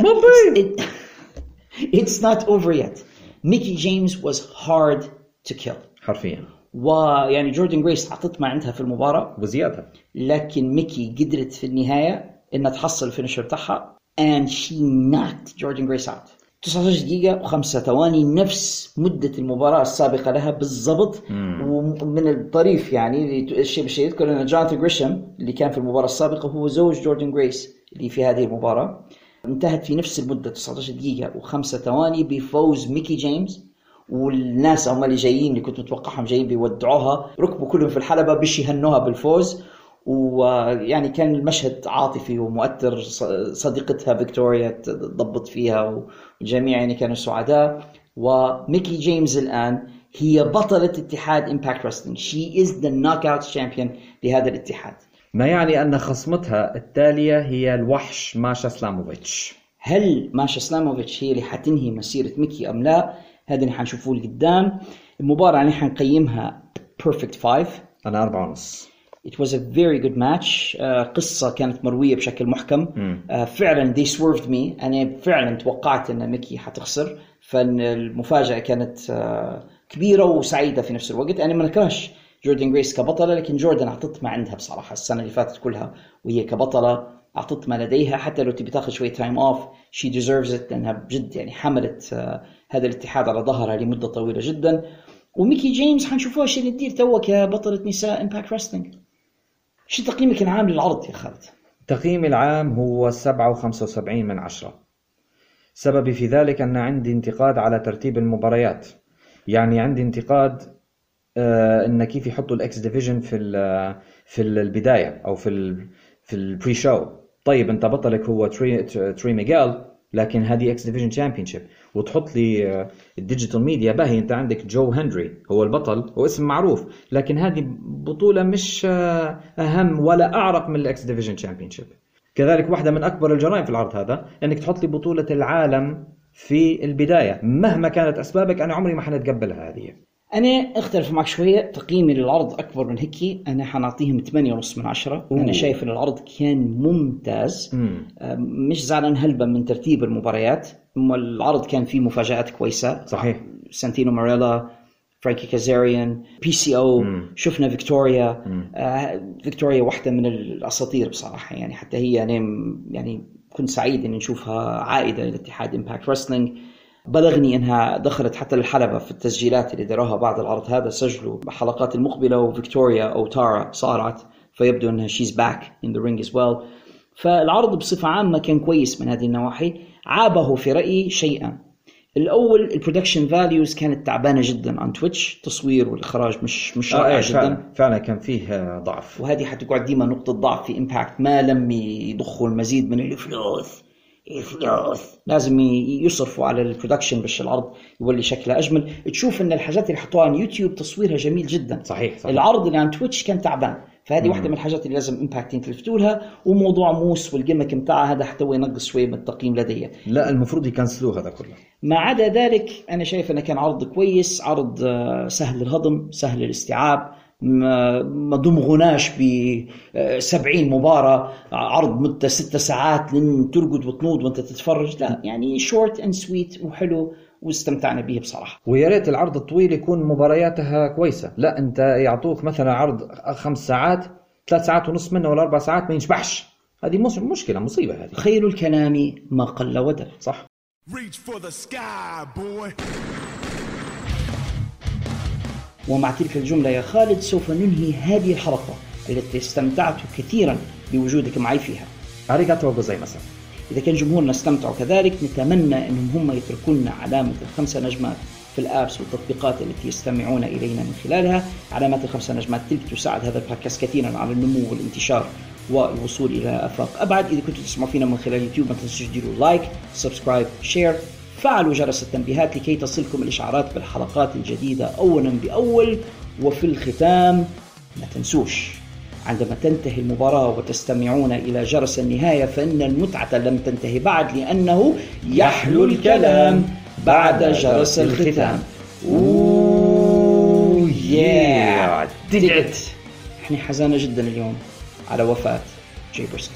ما it's not over yet. ميكي جيمس was hard to kill. حرفيا. ويعني جوردن جريس اعطت ما عندها في المباراة. وزيادة. لكن ميكي قدرت في النهاية إنها تحصل ال finisher بتاعها. And she knocked جوردن جريس out 19 دقيقة وخمسة ثواني نفس مدة المباراة السابقة لها بالضبط. ومن الطريف يعني الشيء بالشيء يذكر ان جوناثان جريشم اللي كان في المباراة السابقة هو زوج جوردن جريس اللي في هذه المباراة. انتهت في نفس المدة 19 دقيقة وخمسة ثواني بفوز ميكي جيمس. والناس هم اللي جايين اللي كنت متوقعهم جايين بيودعوها. ركبوا كلهم في الحلبة بش يهنوها بالفوز. ويعني كان المشهد عاطفي ومؤثر. صديقتها فيكتوريا تضبط فيها والجميع يعني كانوا سعداء. وميكي جيمس الآن هي بطلة اتحاد Impact Wrestling she is the Knockout champion لهذا الاتحاد. ما يعني أن خصمتها التالية هي الوحش ماشا سلاموفيتش. هل ماشا سلاموفيتش هي اللي حتنهي مسيرة ميكي أم لا؟ هذا اللي حنشوفوه لقدام. المباراة يعني حنقيمها perfect five أنا أربعة ونص. It was a very good match. آه، قصة كانت مروية بشكل محكم. آه، فعلا they swerved me. أنا فعلا توقعت أن ميكي حتخسر. فالمفاجأة كانت آه، كبيرة وسعيدة في نفس الوقت. أنا ما نكرهش جوردن جريس كبطلة لكن جوردن أعطت ما عندها بصراحة السنة اللي فاتت كلها وهي كبطلة. أعطت ما لديها. حتى لو تبي تاخذ شوية time off she deserves it. لأنها بجد يعني حملت آه، هذا الاتحاد على ظهرها لمدة طويلة جدا. وميكي جيمس حنشوفوها شو اللي تدير توا كبطلة نساء Impact Wrestling شو تقييمك العام للعرض يا خالد؟ تقييمي العام هو 7.75 من عشرة. سببي في ذلك أن عندي انتقاد على ترتيب المباريات. يعني عندي انتقاد آه، إن كيف يحطوا ال X Division في ال- في البداية أو في ال في ال pre-show طيب أنت بطلك هو تري تري ميغيل لكن هذه X Division Championship وتحط لي آه، ال Digital Media باهي انت عندك جو هنري هو البطل هو اسم معروف لكن هذه بطولة مش آه، أهم ولا أعرق من ال X Division champion كذلك واحدة من أكبر الجرائم في العرض هذا إنك تحط لي بطولة العالم في البداية. مهما كانت أسبابك أنا عمري ما حنتقبلها هذه. أنا أختلف معك شوية تقييمي للعرض أكبر من هيك أنا حنعطيهم 8.5 من عشرة. أوه. أنا شايف إن العرض كان ممتاز. مم. آه، مش زعلان هلبا من ترتيب المباريات. العرض كان فيه مفاجآت كويسة. صحيح. سانتينو ماريلا فرانكي كازاريان بي سي أو مم. شفنا فيكتوريا. آه فيكتوريا واحدة من الأساطير بصراحة يعني حتى هي يعني يعني كنت سعيد إني نشوفها عائدة إلى اتحاد Impact Wrestling بلغني إنها دخلت حتى الحلبة في التسجيلات اللي داروها بعد العرض هذا سجلوا الحلقات المقبلة وفيكتوريا أو تارا صارعت فيبدو إنها she's back in the ring as well فالعرض بصفة عامة كان كويس من هذه النواحي. عابه في رأيي شيئان. الأول ال production values كانت تعبانة جدا عن Twitch تصوير والإخراج مش مش آه رائع إيه، جدا. فعلا فعلا كان فيه آه، ضعف. وهذه حتقعد ديما نقطة ضعف في Impact ما لم يضخوا المزيد من الفلوس. الفلوس. لازم يصرفوا على ال production باش العرض يولي شكله أجمل. تشوف إن الحاجات اللي حطوها على يوتيوب تصويرها جميل جدا. صحيح صحيح. العرض اللي عن Twitch كان تعبان. فهذه واحدة من الحاجات اللي لازم Impact ينتبهوا لها وموضوع Moose وال gimmick بتاعها هذا حتى هو ينقص شوي من التقييم لدي. لا المفروض يكنسلوه هذا كله. ما عدا ذلك أنا شايف إنه كان عرض كويس عرض آه، سهل الهضم سهل الاستيعاب ما ما ضمغناش ب آه، 70 مباراة عرض مدة ست ساعات لين ترقد وتنوض وأنت تتفرج. لا يعني short and sweet وحلو. واستمتعنا به بصراحة. ويا ريت العرض الطويل يكون مبارياتها كويسة. لا انت يعطوك مثلا عرض خمس ساعات ثلاث ساعات ونص منه ولا أربع ساعات ما ينشبعش. هذه مش مشكلة مصيبة هذه. خير الكلام ما قل ودل. صح. Reach for the sky, boy. ومع تلك الجملة يا خالد سوف ننهي هذه الحلقة التي استمتعت كثيرا بوجودك معي فيها. ありがとうございます إذا كان جمهورنا استمتعوا كذلك نتمنى أنهم هم يتركوا لنا علامة الخمسة نجمات في ال apps والتطبيقات التي يستمعون إلينا من خلالها. علامات الخمسة نجمات تلك تساعد هذا البودكاست كثيرا على النمو والانتشار والوصول إلى آفاق أبعد. إذا كنتوا تسمعوا فينا من خلال يوتيوب ما تنسوش تديروا like subscribe share فعلوا جرس التنبيهات لكي تصلكم الإشعارات بالحلقات الجديدة أولا بأول. وفي الختام ما تنسوش. عندما تنتهي المباراة وتستمعون إلى جرس النهاية فإن المتعة لم تنتهي بعد لأنه يحلو الكلام بعد جرس الختام. أوه it. إحنا حزانة جدا اليوم على وفاة جاي برسكي